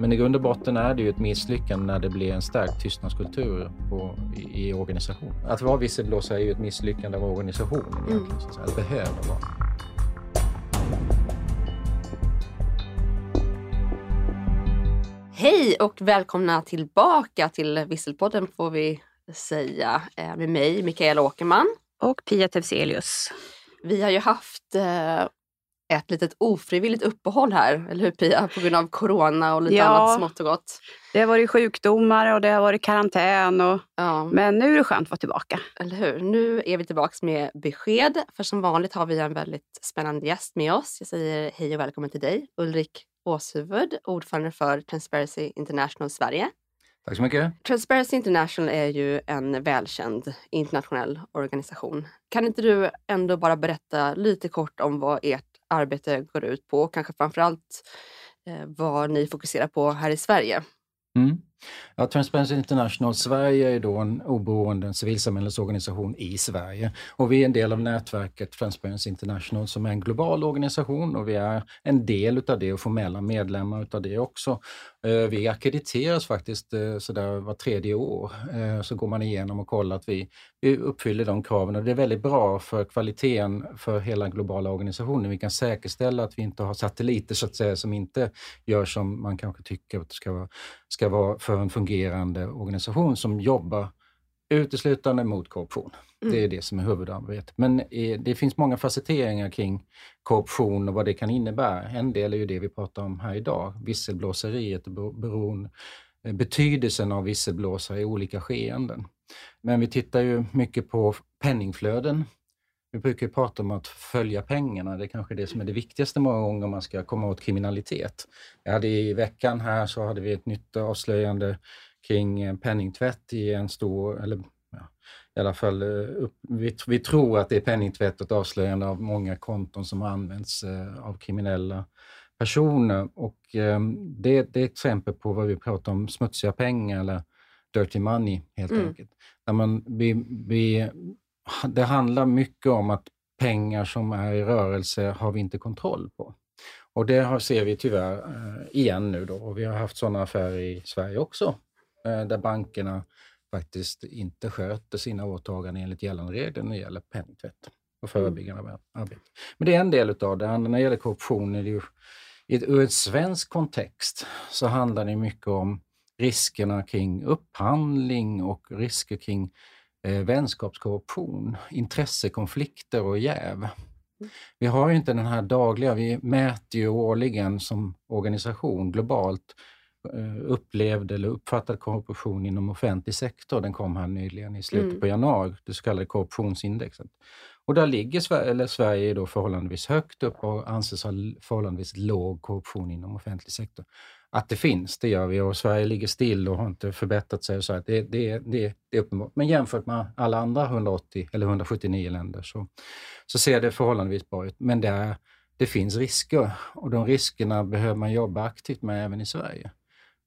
Men i grund och botten är det ju ett misslyckande när det blir en stark tystnadskultur på, i, i organisation. Att vara visselblåsare är ju ett misslyckande av organisationen egentligen. Mm. Så att behöver vara. Hej och välkomna tillbaka till Visselpodden får vi säga eh, med mig, Mikaela Åkerman. Och Pia Tevselius. Vi har ju haft eh, ett litet ofrivilligt uppehåll här, eller hur Pia? På grund av corona och lite ja, annat smått och gott. Det har varit sjukdomar och det har varit karantän. Och, ja. Men nu är det skönt att vara tillbaka. Eller hur? Nu är vi tillbaka med besked. För som vanligt har vi en väldigt spännande gäst med oss. Jag säger hej och välkommen till dig, Ulrik Åshuvud, ordförande för Transparency International Sverige. Tack så mycket. Transparency International är ju en välkänd internationell organisation. Kan inte du ändå bara berätta lite kort om vad ert arbete går ut på och kanske framförallt eh, vad ni fokuserar på här i Sverige? Mm. Ja, Transparency International Sverige är då en oberoende civilsamhällesorganisation i Sverige och vi är en del av nätverket Transparency International som är en global organisation och vi är en del utav det och formella medlemmar utav det också. Eh, vi akkrediteras faktiskt eh, sådär var tredje år, eh, så går man igenom och kollar att vi, vi uppfyller de kraven och det är väldigt bra för kvaliteten för hela globala organisationen. Vi kan säkerställa att vi inte har satelliter så att säga som inte gör som man kanske tycker att det ska vara, ska vara för en fungerande organisation som jobbar uteslutande mot korruption. Mm. Det är det som är huvudarbetet. Men det finns många facetteringar kring korruption och vad det kan innebära. En del är ju det vi pratar om här idag, visselblåseriet och beron, eh, betydelsen av visselblåsare i olika skeenden. Men vi tittar ju mycket på penningflöden. Vi brukar ju prata om att följa pengarna. Det är kanske det som är det viktigaste många gånger om man ska komma åt kriminalitet. Jag hade I veckan här så hade vi ett nytt avslöjande kring penningtvätt i en stor, eller ja, i alla fall eh, upp, vi, vi, tror att det är penningtvätt och ett avslöjande av många konton som har använts eh, av kriminella personer. Och eh, det, det, är exempel på vad vi pratar om, smutsiga pengar eller dirty money helt mm. enkelt. Där man, vi, vi, det handlar mycket om att pengar som är i rörelse har vi inte kontroll på. Och det ser vi tyvärr eh, igen nu då och vi har haft sådana affärer i Sverige också Eh, där bankerna faktiskt inte sköter sina åtaganden enligt gällande regler när det gäller penningtvätt och mm. förebyggande arbete. Men det är en del utav det. När det gäller korruption, är det ju, ur en svensk kontext så handlar det mycket om riskerna kring upphandling och risker kring eh, vänskapskorruption, intressekonflikter och jäv. Mm. Vi har ju inte den här dagliga, vi mäter ju årligen som organisation globalt Eh, upplevd eller uppfattad korruption inom offentlig sektor. Den kom här nyligen i slutet mm. på januari, det så kallade korruptionsindexet. Och där ligger Sverige, eller Sverige då förhållandevis högt upp och anses ha förhållandevis låg korruption inom offentlig sektor. Att det finns, det gör vi och Sverige ligger still och har inte förbättrat sig. Så det, det, det, det är uppenbart. Men jämfört med alla andra 180 eller 179 länder så, så ser det förhållandevis bra ut. Men det, är, det finns risker och de riskerna behöver man jobba aktivt med även i Sverige.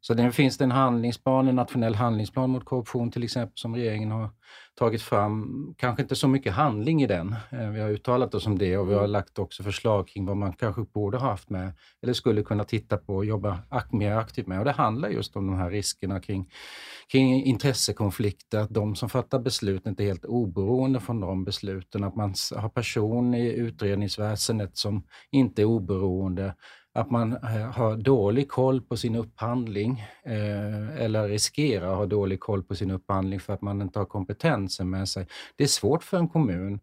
Så det finns det en handlingsplan, en nationell handlingsplan mot korruption till exempel, som regeringen har tagit fram. Kanske inte så mycket handling i den. Eh, vi har uttalat oss om det och vi har mm. lagt också förslag kring vad man kanske borde ha haft med eller skulle kunna titta på och jobba mer aktivt med. Och det handlar just om de här riskerna kring, kring intressekonflikter, att de som fattar beslut inte är helt oberoende från de besluten, att man har person i utredningsväsendet som inte är oberoende, att man eh, har dålig koll på sin upphandling eh, eller riskerar att ha dålig koll på sin upphandling för att man inte har kompetensen med sig. Det är svårt för en kommun,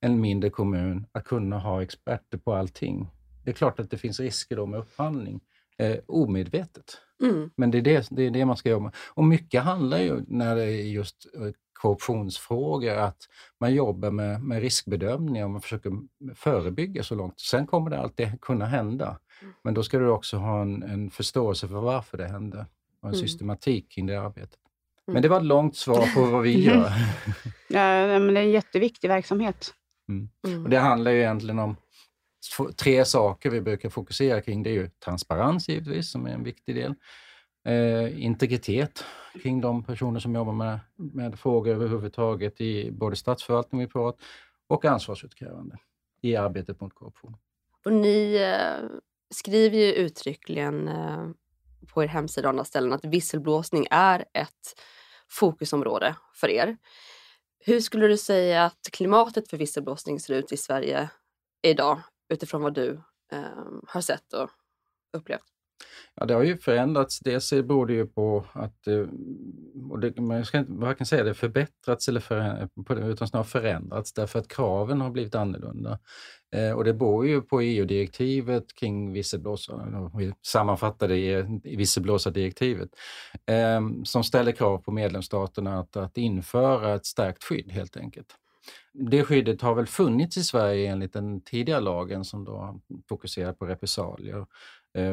en mindre kommun, att kunna ha experter på allting. Det är klart att det finns risker då med upphandling, eh, omedvetet. Mm. Men det är det, det är det man ska jobba med. Och mycket handlar ju, när det är just korruptionsfrågor, att man jobbar med, med riskbedömning och man försöker förebygga så långt. Sen kommer det alltid kunna hända. Men då ska du också ha en, en förståelse för varför det hände och en mm. systematik kring det arbetet. Men mm. det var ett långt svar på vad vi gör. ja, men det är en jätteviktig verksamhet. Mm. Mm. Och det handlar ju egentligen om tre saker vi brukar fokusera kring. Det är ju transparens givetvis, som är en viktig del. Eh, integritet kring de personer som jobbar med, med frågor överhuvudtaget i både statsförvaltning och privat och ansvarsutkrävande i arbetet mot korruption. Och ni eh, skriver ju uttryckligen eh, på er hemsida och andra ställen att visselblåsning är ett fokusområde för er. Hur skulle du säga att klimatet för visselblåsning ser ut i Sverige idag utifrån vad du eh, har sett och upplevt? Ja, det har ju förändrats. Dels beror det ju på att, eh, och det, man ska inte varken säga det förbättrats eller för, utan snarare förändrats därför att kraven har blivit annorlunda. Eh, och det beror ju på EU-direktivet kring visselblåsare, vi sammanfattar det i visselblåsardirektivet, eh, som ställer krav på medlemsstaterna att, att införa ett stärkt skydd helt enkelt. Det skyddet har väl funnits i Sverige enligt den tidigare lagen som då fokuserar på repressalier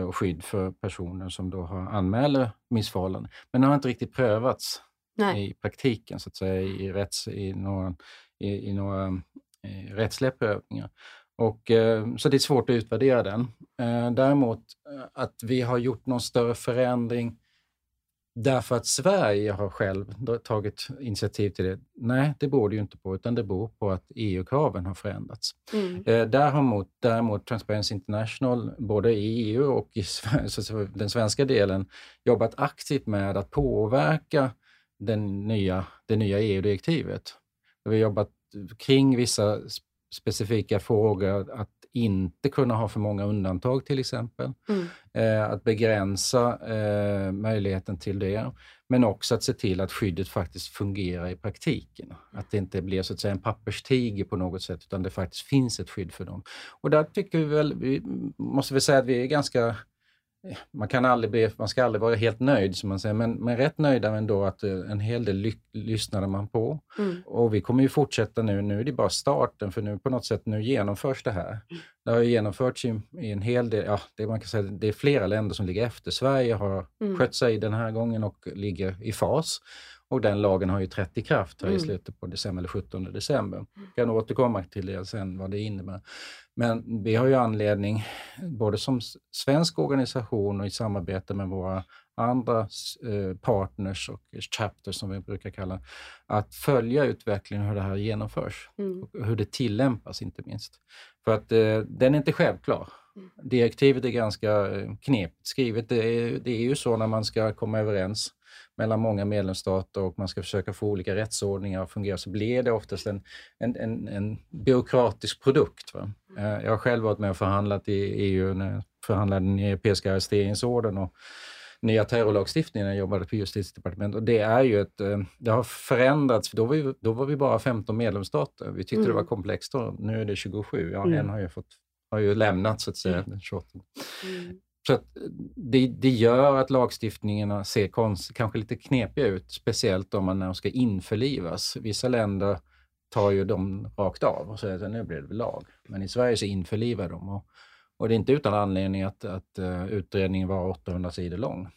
och skydd för personer som då har anmäler missförhållanden. Men det har inte riktigt prövats Nej. i praktiken, så att säga, i, rätts, i några, i, i några i rättsliga prövningar. Och, eh, så det är svårt att utvärdera den. Eh, däremot att vi har gjort någon större förändring därför att Sverige har själv tagit initiativ till det. Nej, det beror det ju inte på, utan det beror på att EU-kraven har förändrats. Mm. Eh, däremot, däremot Transparency International, både i EU och i den svenska delen, jobbat aktivt med att påverka den nya, det nya EU-direktivet. Vi har jobbat kring vissa specifika frågor, att inte kunna ha för många undantag till exempel. Mm. Eh, att begränsa eh, möjligheten till det. Men också att se till att skyddet faktiskt fungerar i praktiken. Att det inte blir så att säga en papperstiger på något sätt utan det faktiskt finns ett skydd för dem. Och där tycker vi väl, vi måste väl säga att vi är ganska man, kan aldrig bli, man ska aldrig vara helt nöjd, som man säger, men, men rätt nöjda ändå att eh, en hel del ly, lyssnade man på. Mm. Och vi kommer ju fortsätta nu, nu är det bara starten, för nu på något sätt nu genomförs det här. Det har genomförts i, i, en hel del, ja, det, man kan säga, det är flera länder som ligger efter. Sverige har mm. skött sig den här gången och ligger i fas. Och den lagen har ju trätt i kraft här mm. i slutet på december, eller 17 december. Jag kan återkomma till det sen, vad det innebär. Men vi har ju anledning, både som svensk organisation och i samarbete med våra andra eh, partners och chapters som vi brukar kalla att följa utvecklingen, hur det här genomförs mm. och hur det tillämpas inte minst. För att eh, den är inte självklar. Mm. Direktivet är ganska eh, knepigt skrivet. Det är, det är ju så när man ska komma överens mellan många medlemsstater och man ska försöka få olika rättsordningar att fungera så blir det oftast en, en, en, en byråkratisk produkt. Va? Eh, jag har själv varit med och förhandlat i EU när jag förhandlade den europeiska arresteringsorden och nya terrorlagstiftningen när jag jobbade på justitiedepartementet. Och det är ju ett, eh, det har förändrats, för då var, vi, då var vi bara 15 medlemsstater. Vi tyckte mm. det var mm. komplext då. Nu är det 27. Ja, mm. En har ju, fått, har ju lämnat så att säga, den 28. Mm. Så det, det, gör att lagstiftningarna ser konst, kanske lite knepiga ut, speciellt om man när de ska införlivas. Vissa länder tar ju dem rakt av och säger att nu blir det lag. Men i Sverige så införlivar de. Och, och det är inte utan anledning att, att uh, utredningen var 800 sidor lång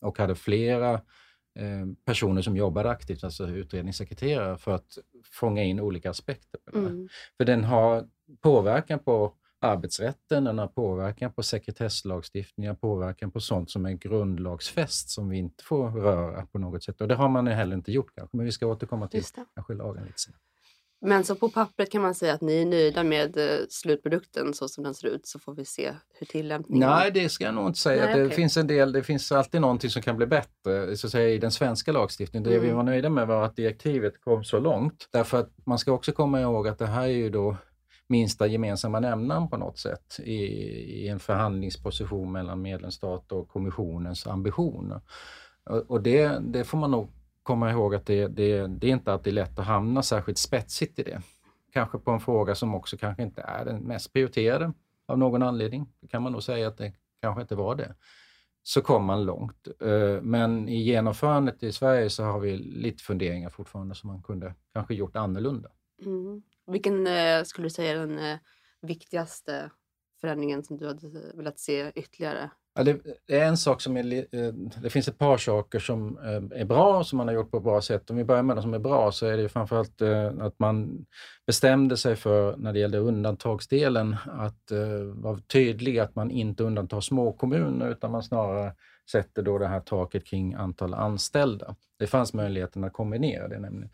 och hade flera uh, personer som jobbade aktivt, alltså utredningssekreterare, för att fånga in olika aspekter. Mm. För den har påverkan på arbetsrätten, den har påverkan på sekretesslagstiftningen, påverkan på sånt som är grundlagsfäst som vi inte får röra på något sätt. Och det har man heller inte gjort kanske, men vi ska återkomma till kanske lagen lite senare. Men så på pappret kan man säga att ni är nöjda med eh, slutprodukten så som den ser ut så får vi se hur tillämpningen... Nej, det ska jag nog inte säga. Nej, det, okay. finns en del, det finns alltid någonting som kan bli bättre så att säga, i den svenska lagstiftningen. Det mm. vi var nöjda med var att direktivet kom så långt. Därför att man ska också komma ihåg att det här är ju då minsta gemensamma nämnaren på något sätt i, i en förhandlingsposition mellan medlemsstat och kommissionens ambitioner. Och, och det, det, får man nog komma ihåg att det, det, det är inte alltid lätt att hamna särskilt spetsigt i det. Kanske på en fråga som också kanske inte är den mest prioriterade av någon anledning. Det kan man nog säga att det kanske inte var det. Så kom man långt. Eh, men i genomförandet i Sverige så har vi lite funderingar fortfarande som man kunde kanske gjort annorlunda. Mm. Vilken eh, skulle du säga är den eh, viktigaste förändringen som du hade velat se ytterligare? Ja, det är en sak som är, eh, det finns ett par saker som eh, är bra som man har gjort på ett bra sätt. Om vi börjar med det som är bra så är det framförallt eh, att man bestämde sig för, när det gällde undantagsdelen, att vara tydlig att man inte undantar små kommuner utan man snarare sätter då det här taket kring antal anställda. Det fanns möjligheten att kombinera det nämligen.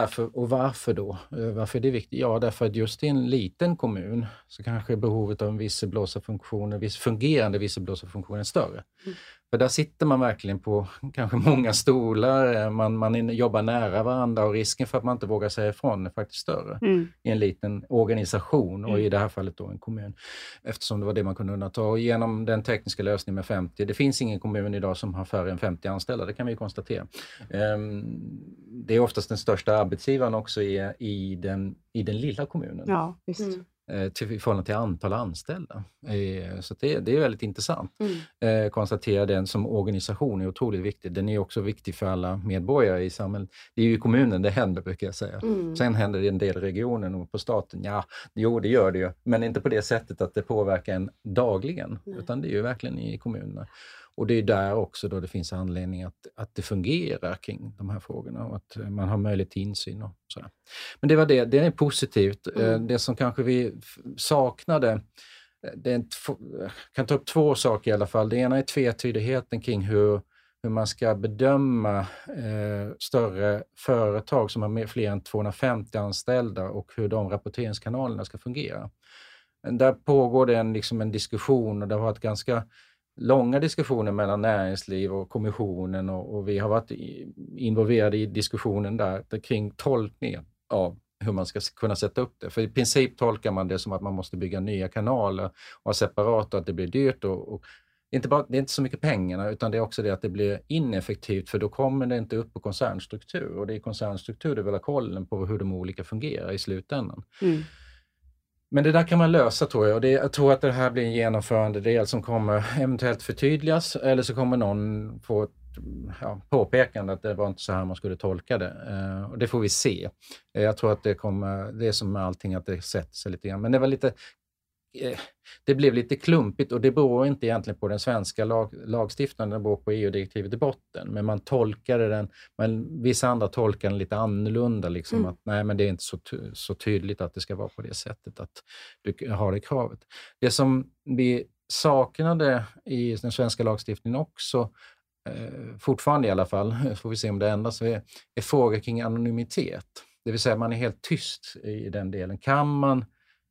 Därför, och varför då? Eh, varför är det viktigt? Ja, därför att just i en liten kommun så kanske behovet av en visselblåsarfunktion, en viss fungerande visselblåsarfunktion är större. Mm. För där sitter man verkligen på kanske många stolar, man, man jobbar nära varandra och risken för att man inte vågar säga ifrån är faktiskt större mm. i en liten organisation och mm. i det här fallet då en kommun. Eftersom det var det man kunde undanta. Och genom den tekniska lösningen med 50, det finns ingen kommun idag som har färre än 50 anställda, det kan vi konstatera. Um, det är oftast den största arbetsgivaren också i, i, den, i den lilla kommunen. Ja, visst. Mm. Eh, till, i förhållande till antal anställda. Eh, så det, det är väldigt intressant. Mm. Eh, konstatera den som organisation är otroligt viktig. Den är också viktig för alla medborgare i samhället. Det är ju i kommunen det händer, brukar jag säga. Mm. Sen händer det i en del regionen och på staten. Ja, jo, det gör det ju, men inte på det sättet att det påverkar en dagligen, Nej. utan det är ju verkligen i kommunerna. Och det är där också då det finns anledning att, att det fungerar kring de här frågorna och att man har möjlighet till insyn. Och sådär. Men det var det, det är positivt. Eh, mm. Det som kanske vi saknade, eh, det är kan ta upp två saker i alla fall. Det ena är tvetydigheten kring hur, hur man ska bedöma eh, större företag som har fler än 250 anställda och hur de rapporteringskanalerna ska fungera. Där pågår det en, liksom en diskussion och det har varit ganska långa diskussioner mellan näringsliv och kommissionen och, och vi har varit involverade i diskussionen där kring tolkningen av hur man ska kunna sätta upp det. För i princip tolkar man det som att man måste bygga nya kanaler och ha separat och att det blir dyrt. Och, och inte bara, det är inte så mycket pengarna utan det är också det att det blir ineffektivt för då kommer det inte upp på koncernstruktur och det är koncernstruktur du vill ha kollen på hur de olika fungerar i slutändan. Mm. Men det där kan man lösa tror jag och det, jag tror att det här blir en genomförande del som kommer eventuellt förtydligas eller så kommer någon få ett ja, påpekande att det var inte så här man skulle tolka det. Eh, och det får vi se. Eh, jag tror att det kommer, det är som med allting att det sätter sig lite grann. Men det var lite det blev lite klumpigt och det beror inte egentligen på den svenska lag, lagstiftningen, det beror på EU-direktivet i botten. Men man tolkade den, men vissa andra tolkar den lite annorlunda. Liksom, mm. att Nej, men det är inte så, så tydligt att det ska vara på det sättet, att du har det kravet. Det som vi saknade i den svenska lagstiftningen också, eh, fortfarande i alla fall, får vi se om det ändras, är, är frågor kring anonymitet. Det vill säga man är helt tyst i den delen. Kan man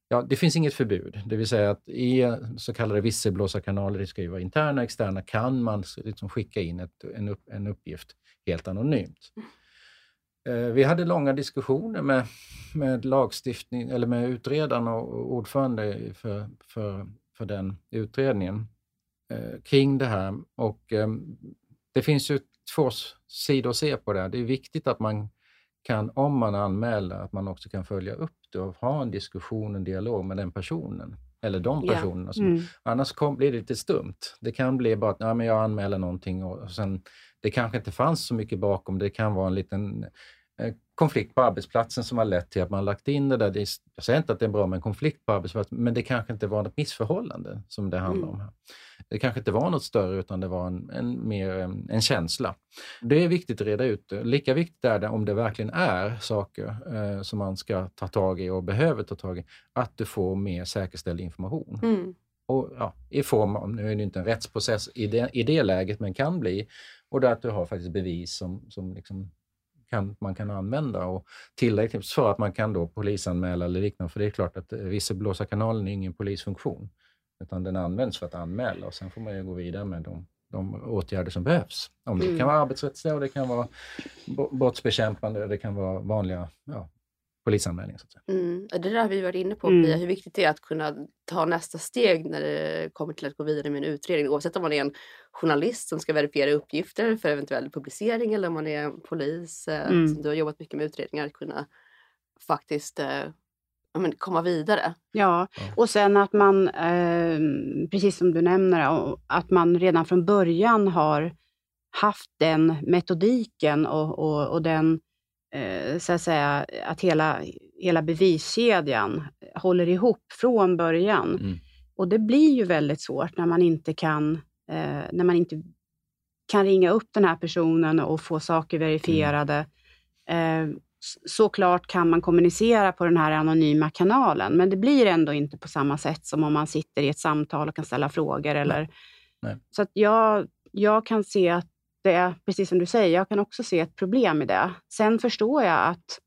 Ja, det finns inget förbud. Det vill säga att i så kallade visselblåsarkanaler, det ska ju vara interna och externa, kan man liksom skicka in ett, en, upp, en uppgift helt anonymt. Eh, vi hade långa diskussioner med, med lagstiftning, eller med utredaren och ordförande för, för, för den utredningen eh, kring det här. Och eh, det finns ju två sidor att se på det. här. Det är viktigt att man kan, om man anmäler, att man också kan följa upp det och ha en diskussion, en dialog med den personen. Eller de personerna. Yeah. Mm. Annars kom, blir det lite stumt. Det kan bli bara att ja, men jag anmäler någonting och sen det kanske inte fanns så mycket bakom. Det kan vara en liten Eh, konflikt på arbetsplatsen som har lett till att man lagt in det där. Jag säger inte att det är bra med en konflikt på arbetsplatsen, men det kanske inte var något missförhållande som det handlar mm. om. här. Det kanske inte var något större utan det var en, en, mer en känsla. Det är viktigt att reda ut. Lika viktigt är det om det verkligen är saker eh, som man ska ta tag i och behöver ta tag i, att du får mer säkerställd information. Mm. Och, ja, I form av, nu är det inte en rättsprocess i det, i det läget, men kan bli, och där att du har faktiskt bevis som, som liksom kan, man kan använda och tillräckligt för att man kan då polisanmäla eller liknande. För det är klart att visselblåsarkanalen är ingen polisfunktion, utan den används för att anmäla och sen får man ju gå vidare med de, de åtgärder som behövs. Om det mm. kan vara arbetsrättsliga och det kan vara brottsbekämpande och det kan vara vanliga ja, polisanmälning. Så att säga. Mm. Det där har vi varit inne på, mm. Pia, hur viktigt det är att kunna ta nästa steg när det kommer till att gå vidare med en utredning. Oavsett om man är en journalist som ska verifiera uppgifter för eventuell publicering eller om man är en polis eh, mm. som du har jobbat mycket med utredningar, att kunna faktiskt eh, men, komma vidare. Ja, och sen att man, eh, precis som du nämner, att man redan från början har haft den metodiken och, och, och den Eh, så att säga, att hela, hela beviskedjan håller ihop från början. Mm. Och det blir ju väldigt svårt när man inte kan eh, när man inte kan ringa upp den här personen och få saker verifierade. Mm. Såklart kan man kommunicera på den här anonyma kanalen, men det blir ändå inte på samma sätt som om man sitter i ett samtal och kan ställa frågor. Eller, Nej. Så att jag, jag kan se att det är, precis som du säger, jag kan också se ett problem i det. Sen förstår jag att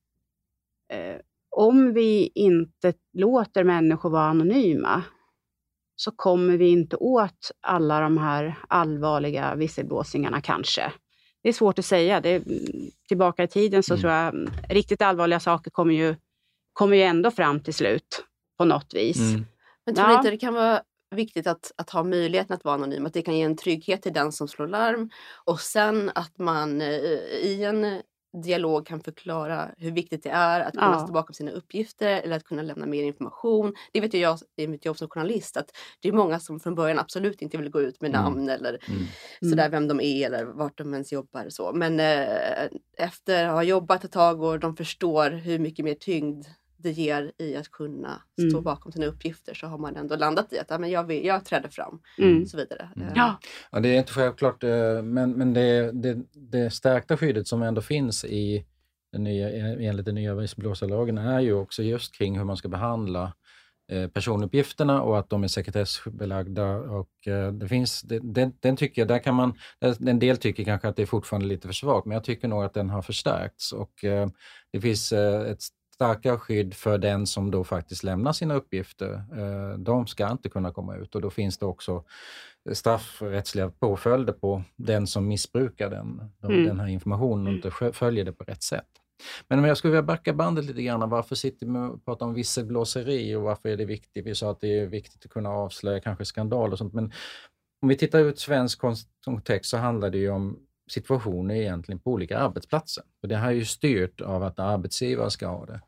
eh, om vi inte låter människor vara anonyma, så kommer vi inte åt alla de här allvarliga visselblåsningarna kanske. Det är svårt att säga. Det tillbaka i tiden så mm. tror jag mm, riktigt allvarliga saker kommer ju, kommer ju ändå fram till slut på något vis. Mm. Men tror du ja. inte det kan vara viktigt att, att ha möjligheten att vara anonym? Att det kan ge en trygghet till den som slår larm och sen att man eh, i en dialog kan förklara hur viktigt det är att kunna ja. stå bakom sina uppgifter eller att kunna lämna mer information. Det vet ju jag i mitt jobb som journalist att det är många som från början absolut inte vill gå ut med mm. namn mm. eller mm. sådär mm. vem de är eller vart de ens jobbar. Så. Men eh, efter att ha jobbat ett tag och de förstår hur mycket mer tyngd det ger i att kunna stå mm. bakom sina uppgifter så har man ändå landat i att ja, men jag, vill, jag träder fram mm. och så vidare. Mm. Ja. ja, det är inte självklart, eh, men, men det, det, det stärkta skyddet som ändå finns i den nya, enligt den nya visselblåsarlagen är ju också just kring hur man ska behandla eh, personuppgifterna och att de är sekretessbelagda. Och det finns, den, den tycker jag, där kan man, en del tycker kanske att det är fortfarande lite för svagt, men jag tycker nog att den har förstärkts. Och det finns ett starkare skydd för den som då faktiskt lämnar sina uppgifter. Eh, de ska inte kunna komma ut och då finns det också straffrättsliga påföljder på den som missbrukar den, mm. den här informationen och inte följer det på rätt sätt. Men om jag skulle vilja backa bandet lite grann, varför sitter vi och pratar om visselblåseri och varför är det viktigt? Vi sa att det är viktigt att kunna avslöja kanske skandal och sånt, men om vi tittar ut svensk kontext så handlar det ju om situationer egentligen på olika arbetsplatser. Och det här är ju styrt av att arbetsgivare ska ha det.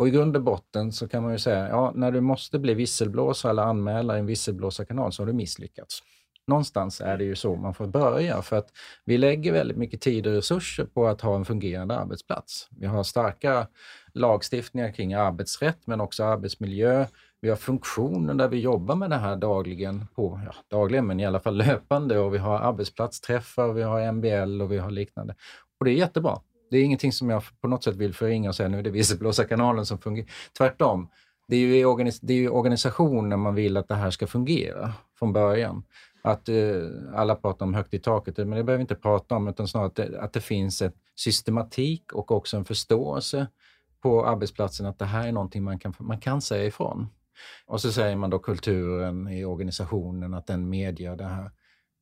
Och i grund och botten så kan man ju säga, ja, när du måste bli visselblåsare eller anmäla en visselblåsarkanal så har du misslyckats. Någonstans är det ju så man får börja för att vi lägger väldigt mycket tid och resurser på att ha en fungerande arbetsplats. Vi har starka lagstiftningar kring arbetsrätt men också arbetsmiljö. Vi har funktioner där vi jobbar med det här dagligen, på, ja, dagligen men i alla fall löpande och vi har arbetsplatsträffar, vi har MBL och vi har liknande. Och det är jättebra. Det är ingenting som jag på något sätt vill förringa och säga nu är det visselblåsarkanalen som fungerar. Tvärtom. Det är, ju organis det är ju organisationen man vill att det här ska fungera från början. Att uh, alla pratar om högt i taket, men det behöver vi inte prata om, utan snarare att det, att det finns en systematik och också en förståelse på arbetsplatsen att det här är någonting man kan, man kan säga ifrån. Och så säger man då kulturen i organisationen, att den medger det här.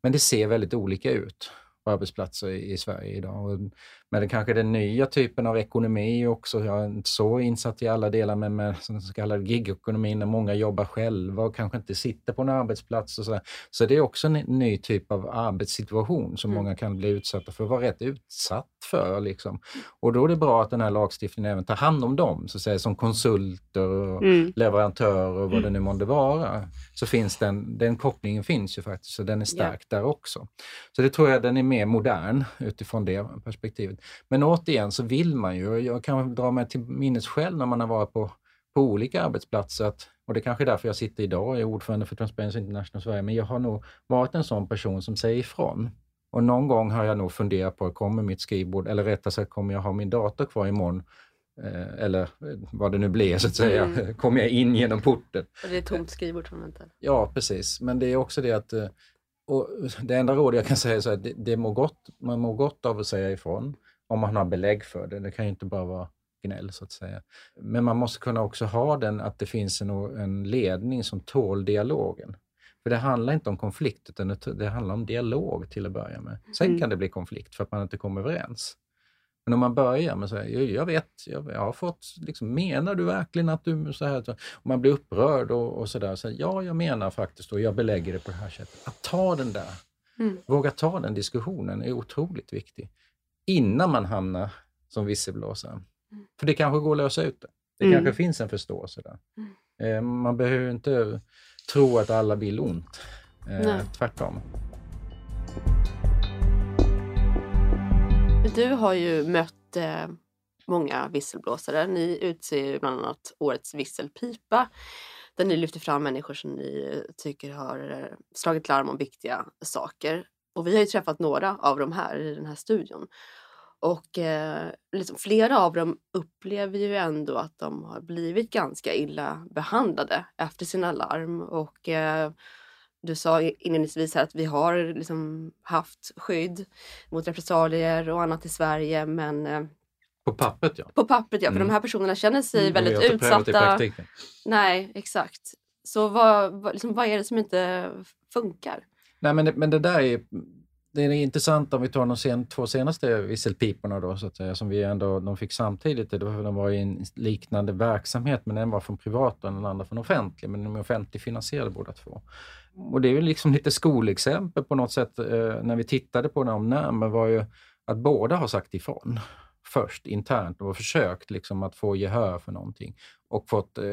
Men det ser väldigt olika ut på arbetsplatser i, Sverige idag. Men det kanske den nya typen av ekonomi också. Jag är inte så insatt i alla delar, men med så kallade gigekonomin när många jobbar själva och kanske inte sitter på en arbetsplats. Och så, där. så det är också en ny typ av arbetssituation som mm. många kan bli utsatta för, vara rätt utsatt för. Liksom. Och då är det bra att den här lagstiftningen även tar hand om dem, så att säga, som konsulter och mm. leverantörer och vad det nu månde vara. Så finns den, den kopplingen finns ju faktiskt, så den är stark yeah. där också. Så det tror jag den är mer modern utifrån det perspektivet. Men återigen så vill man ju, jag kan dra mig till minnes själv när man har varit på, på olika arbetsplatser, att, och det är kanske är därför jag sitter idag och är ordförande för Transparency International Sverige, men jag har nog varit en sån person som säger ifrån. Och någon gång har jag nog funderat på, kommer mitt skrivbord, eller rättare sagt kommer jag ha min dator kvar imorgon? Eh, eller eh, vad det nu blir så att säga, mm. kommer jag in genom porten. Och det är tomt skrivbord som väntar. Ja, precis. Men det är också det att eh, och det enda råd jag kan säga är att det, det mår gott, man mår gott av att säga ifrån om man har belägg för det. Det kan ju inte bara vara gnäll så att säga. Men man måste kunna också ha den att det finns en, en ledning som tål dialogen. För det handlar inte om konflikt utan det, handlar om dialog till att börja med. Sen mm. kan det bli konflikt för att man inte kommer överens. Men om man börjar med att säga, jag vet, jag, jag har fått, liksom, menar du verkligen att du så här? Och man blir upprörd och, och sådär. Så, ja, jag menar faktiskt och jag belägger det på det här sättet. Att ta den där, mm. våga ta den diskussionen är otroligt viktig innan man hamnar som visselblåsare. Mm. För det kanske går att lösa ut det. Det mm. kanske finns en förståelse där. Mm. Eh, man behöver inte tro att alla vill ont. Eh, tvärtom. Du har ju mött eh, många visselblåsare. Ni utser bland annat Årets visselpipa där ni lyfter fram människor som ni tycker har eh, slagit larm om viktiga saker. Och vi har ju träffat några av dem här i den här studion. Och eh, liksom flera av dem upplever ju ändå att de har blivit ganska illa behandlade efter sina larm. Och eh, du sa inledningsvis här att vi har liksom haft skydd mot repressalier och annat i Sverige men eh, på pappret ja. På pappret ja, för mm. de här personerna känner sig mm. väldigt utsatta. Nej, exakt. Så vad, vad, liksom, vad är det som inte funkar? Nej men det, men det där är det är intressant om vi tar de sen, två senaste visselpiporna då, så att säga, som vi ändå, de fick samtidigt. De var i en liknande verksamhet, men en var från privat och den andra från offentlig, men de är offentligfinansierade båda två. Och det är ju liksom lite skolexempel på något sätt, eh, när vi tittade på dem närmare, var ju att båda har sagt ifrån först internt och försökt liksom att få gehör för någonting och fått eh,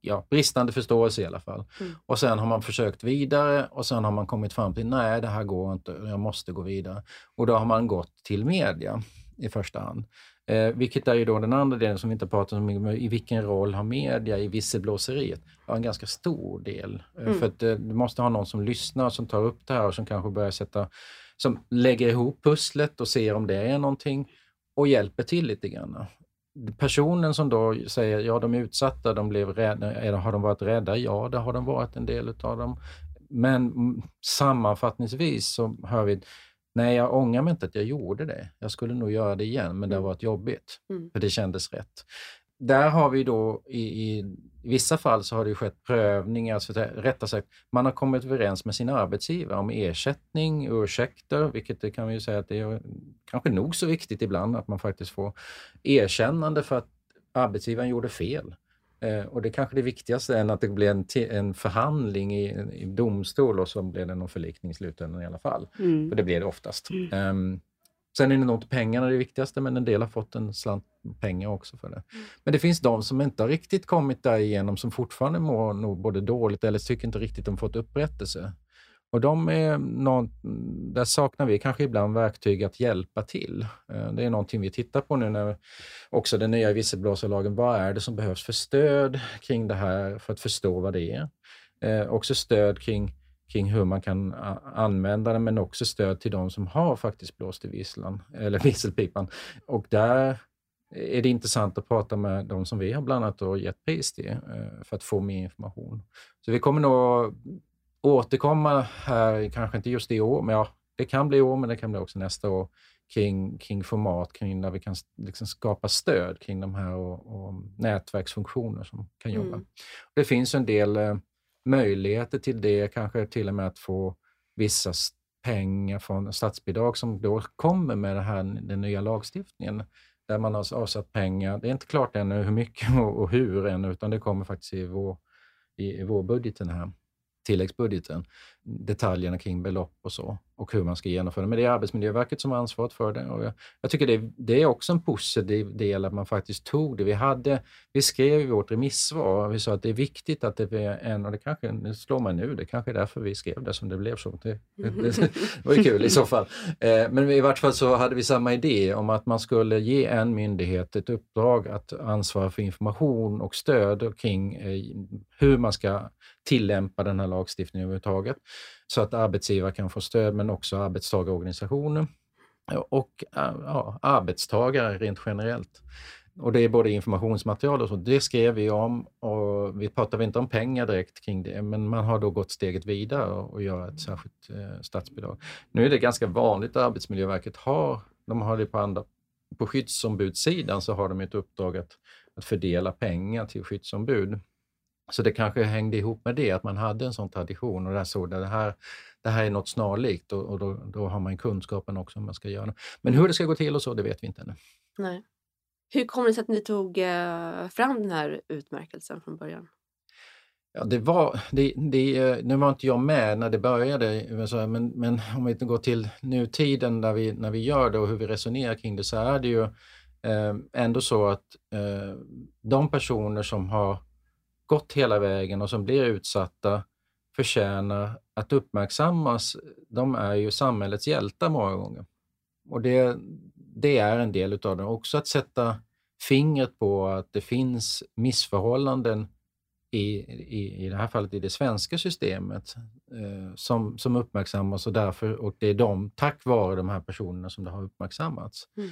ja, bristande förståelse i alla fall. Mm. Och sen har man försökt vidare och sen har man kommit fram till nej, det här går inte, jag måste gå vidare. Och då har man gått till media i första hand. Eh, vilket är ju då den andra delen som vi inte pratat om, i vilken roll har media i visselblåseriet? Ja, en ganska stor del. Eh, mm. För att eh, du måste ha någon som lyssnar, som tar upp det här och som kanske börjar sätta, som lägger ihop pusslet och ser om det är någonting och hjälper till lite grann. Personen som då säger ja de är utsatta, de blev rädda, har de varit rädda? Ja, det har de varit en del av dem. Men sammanfattningsvis så hör vi, nej jag ångrar mig inte att jag gjorde det. Jag skulle nog göra det igen, men det har mm. varit jobbigt. Mm. För det kändes rätt där har vi då i, i, vissa fall så har det skett prövningar, så rättare sagt, man har kommit överens med sin arbetsgivare om ersättning, ursäkter, vilket det kan vi ju säga att det är kanske nog så viktigt ibland att man faktiskt får erkännande för att arbetsgivaren gjorde fel. Eh, och det kanske det viktigaste än att det blir en, en förhandling i, i domstol och så blir det någon förlikning i slutändan i alla fall. Mm. För det blir det oftast. Mm. Um, Sen är det nog inte pengarna det viktigaste, men en del har fått en slant pengar också för det. Mm. Men det finns de som inte har riktigt kommit därigenom, som fortfarande mår nog både dåligt eller tycker inte riktigt de fått upprättelse. Och de är någon, där saknar vi kanske ibland verktyg att hjälpa till. Eh, det är någonting vi tittar på nu när också den nya visselblåsarlagen. Vad är det som behövs för stöd kring det här för att förstå vad det är? Eh, också stöd kring kring hur man kan använda den, men också stöd till de som har faktiskt blåst i visslan, eller visselpipan. Och där är det intressant att prata med de som vi har bland annat gett pris till eh, för att få mer information. Så vi kommer nog återkomma här, kanske inte just i år, men ja, det kan bli i år, men det kan bli också nästa år, kring, kring format, kring där vi kan liksom skapa stöd kring de här och, och nätverksfunktioner som kan jobba. Mm. Det finns en del eh, möjligheter till det, kanske till och med att få vissa pengar från statsbidrag som då kommer med den här, den nya lagstiftningen där man har avsatt pengar. Det är inte klart ännu hur mycket och hur ännu, utan det kommer faktiskt i, vår, i, i vårbudgeten här tilläggsbudgeten, detaljerna kring belopp och så och hur man ska genomföra det. Men det är Arbetsmiljöverket som har ansvaret för det. Och jag, jag tycker det, det, är också en positiv del att man faktiskt tog det. Vi, hade, vi skrev i vårt remissvar, vi sa att det är viktigt att det är en, och det kanske det slår mig nu, det kanske är därför vi skrev det som det blev så. Det, det, det var ju kul i så fall. Eh, men i vart fall så hade vi samma idé om att man skulle ge en myndighet ett uppdrag att ansvara för information och stöd kring eh, hur man ska tillämpa den här lagstiftningen överhuvudtaget. Så att arbetsgivare kan få stöd, men också arbetstagarorganisationer och eh, ja, arbetstagare rent generellt. Och det är både informationsmaterial och så. Det skrev vi om och vi pratade inte om pengar direkt kring det, men man har då gått steget vidare och gör ett särskilt eh, statsbidrag. Nu är det ganska vanligt att Arbetsmiljöverket har, de har det på andra, på skyddsombudssidan så har de ett uppdrag att, att fördela pengar till skyddsombud. Så det kanske hängde ihop med det, att man hade en sån tradition och där såg det här, det här är något snarlikt och, och då, då, har man kunskapen också om man ska göra. Men hur det ska gå till och så, det vet vi inte ännu. Nej. Hur kommer det sig att ni tog eh, fram den här utmärkelsen från början? Ja, det var, det, det, nu var inte jag med när det började, men, men om vi går till nutiden när vi, när vi gör det och hur vi resonerar kring det så är det ju eh, ändå så att eh, de personer som har gått hela vägen och som blir utsatta förtjänar att uppmärksammas. De är ju samhällets hjältar många gånger. Och det, det är en del utav det. Också att sätta fingret på att det finns missförhållanden i, i, i det här fallet i det svenska systemet eh, som, som uppmärksammas och, därför, och det är de, tack vare de här personerna som det har uppmärksammats. Mm.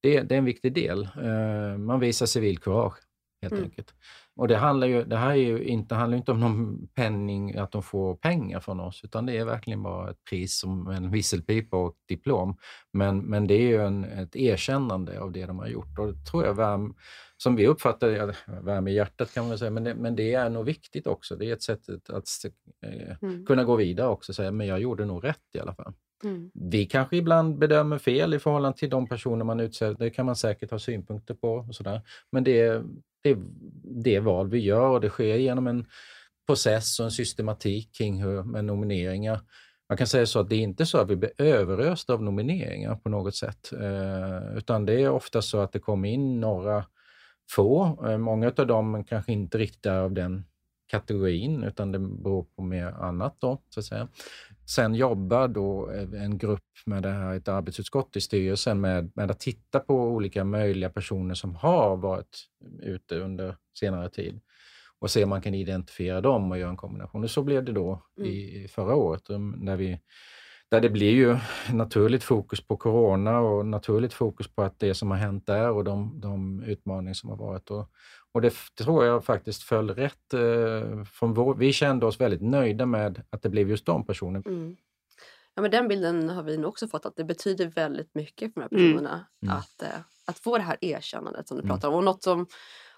Det, det, är en viktig del. Eh, man visar civilkurage helt mm. enkelt. Och det handlar ju, det här är ju inte, handlar inte om någon penning, att de får pengar från oss, utan det är verkligen bara ett pris som en visselpipa och ett diplom. Men, men det är ju en, ett erkännande av det de har gjort och det tror jag värm, som vi uppfattar det, värme i hjärtat kan man säga, men det, men det är nog viktigt också. Det är ett sätt att, att eh, mm. kunna gå vidare också och säga, men jag gjorde nog rätt i alla fall. Mm. Vi kanske ibland bedömer fel i förhållande till de personer man utser. Det kan man säkert ha synpunkter på. Och sådär. Men det, det, det val vi gör och det sker genom en process och en systematik kring hur, med nomineringar. Man kan säga så att det är inte så att vi blir överösta av nomineringar på något sätt, eh, utan det är ofta så att det kommer in några få. Eh, många av dem kanske inte riktigt är av den kategorin, utan det beror på mer annat då, så att säga. Sen jobbar då en grupp med det här, ett arbetsutskott i styrelsen med, med att titta på olika möjliga personer som har varit ute under senare tid och se om man kan identifiera dem och göra en kombination. Och så blev det då mm. i förra året när vi där det blir ju naturligt fokus på corona och naturligt fokus på att det som har hänt där och de, de utmaningar som har varit. Och, och det, det tror jag faktiskt föll rätt. Eh, från vår, vi kände oss väldigt nöjda med att det blev just de personerna. Mm. Ja, men den bilden har vi nog också fått, att det betyder väldigt mycket för de här mm. personerna mm. Att, eh, att få det här erkännandet som du mm. pratar om. Och något som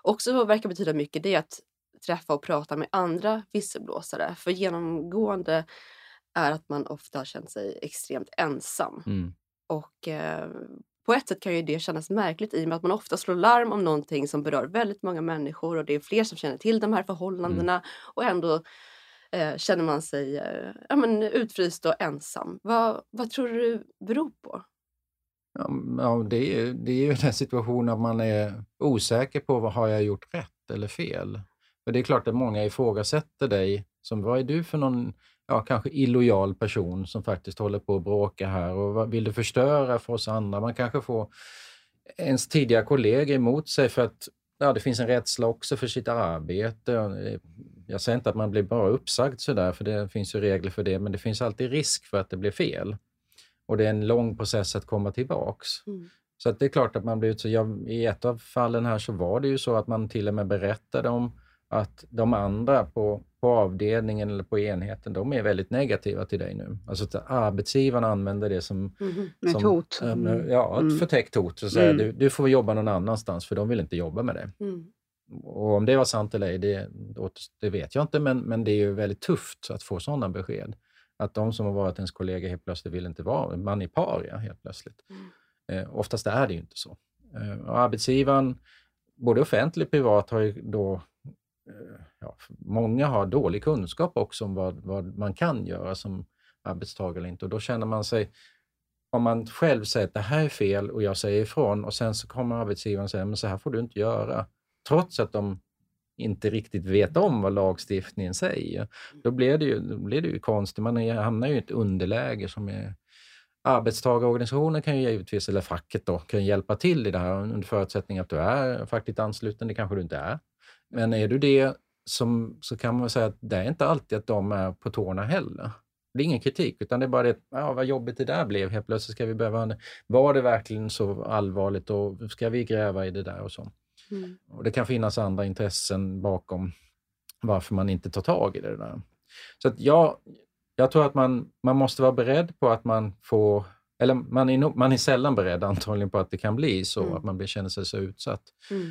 också verkar betyda mycket det är att träffa och prata med andra visselblåsare. För genomgående är att man ofta har känt sig extremt ensam. Mm. Och eh, på ett sätt kan ju det kännas märkligt i och med att man ofta slår larm om någonting som berör väldigt många människor och det är fler som känner till de här förhållandena mm. och ändå eh, känner man sig eh, ja, men utfryst och ensam. Vad, vad tror du beror på? Ja, det, är, det är ju den situationen att man är osäker på vad har jag gjort rätt eller fel. För det är klart att många ifrågasätter dig som vad är du för någon ja, kanske illojal person som faktiskt håller på att bråka här och vill du förstöra för oss andra? Man kanske får ens tidigare kollegor emot sig för att ja, det finns en rädsla också för sitt arbete. Jag säger inte att man blir bara uppsagd sådär, för det finns ju regler för det, men det finns alltid risk för att det blir fel. Och det är en lång process att komma tillbaks. Mm. Så det är klart att man blir utsatt. I ett av fallen här så var det ju så att man till och med berättade om att de andra på, på avdelningen eller på enheten, de är väldigt negativa till dig nu. Alltså att arbetsgivaren använder det som... Mm. Som, ett hot. Mm. Ja, ett mm. förtäckt hot. Och säger, mm. du, du får jobba någon annanstans för de vill inte jobba med det. Mm. Och om det var sant eller ej, det, det vet jag inte, men, men det är ju väldigt tufft att få sådana besked. Att de som har varit ens kollega helt plötsligt vill inte vara, man är paria helt plötsligt. Mm. Eh, oftast är det ju inte så. Eh, arbetsgivaren, både offentlig och privat, har ju då Eh, Eh, ja, många har dålig kunskap också om vad, vad man kan göra som arbetstagare eller inte. Och då känner man sig, om man själv säger att det här är fel och jag säger ifrån och sen så kommer arbetsgivaren säga men så här får du inte göra. Trots att de inte riktigt vet om vad lagstiftningen säger. Då blir det ju, då blir det ju konstigt. Man hamnar ju i ett underläge som är Arbetstagarorganisationen kan ju givetvis, eller facket då, kan hjälpa till i det här under förutsättning att du är fackligt ansluten. Det kanske du inte är. Men är du det som, så kan man säga att det är inte alltid att de är på tårna heller. Det är ingen kritik, utan det är bara det, ja, vad jobbigt det där blev. Helt plötsligt ska vi behöva... Var det verkligen så allvarligt och ska vi gräva i det där och så? Mm. Och Det kan finnas andra intressen bakom varför man inte tar tag i det där. Så att jag, jag tror att man, man måste vara beredd på att man får eller man är, man är sällan beredd antagligen på att det kan bli så, mm. att man känner sig så utsatt. Mm.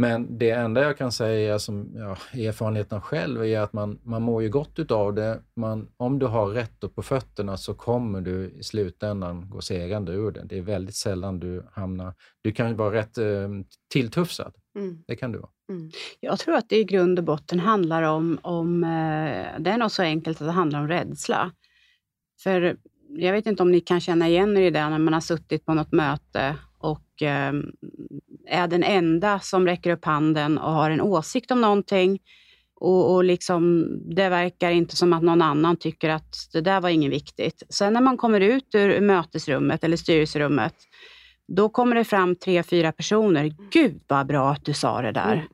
Men det enda jag kan säga som ja, erfarenheten själv är att man, man mår ju gott utav det. Man, om du har rätt på fötterna så kommer du i slutändan gå segrande ur det. Det är väldigt sällan du hamnar... Du kan ju vara rätt eh, tilltufsad. Mm. Det kan du vara. Mm. Jag tror att det i grund och botten handlar om, om eh, det är nog så enkelt att det handlar om rädsla. För jag vet inte om ni kan känna igen er i det när man har suttit på något möte och eh, är den enda som räcker upp handen och har en åsikt om någonting. Och, och liksom, det verkar inte som att någon annan tycker att det där var inget viktigt. Sen när man kommer ut ur mötesrummet eller styrelserummet, då kommer det fram tre, fyra personer. Gud vad bra att du sa det där. Mm.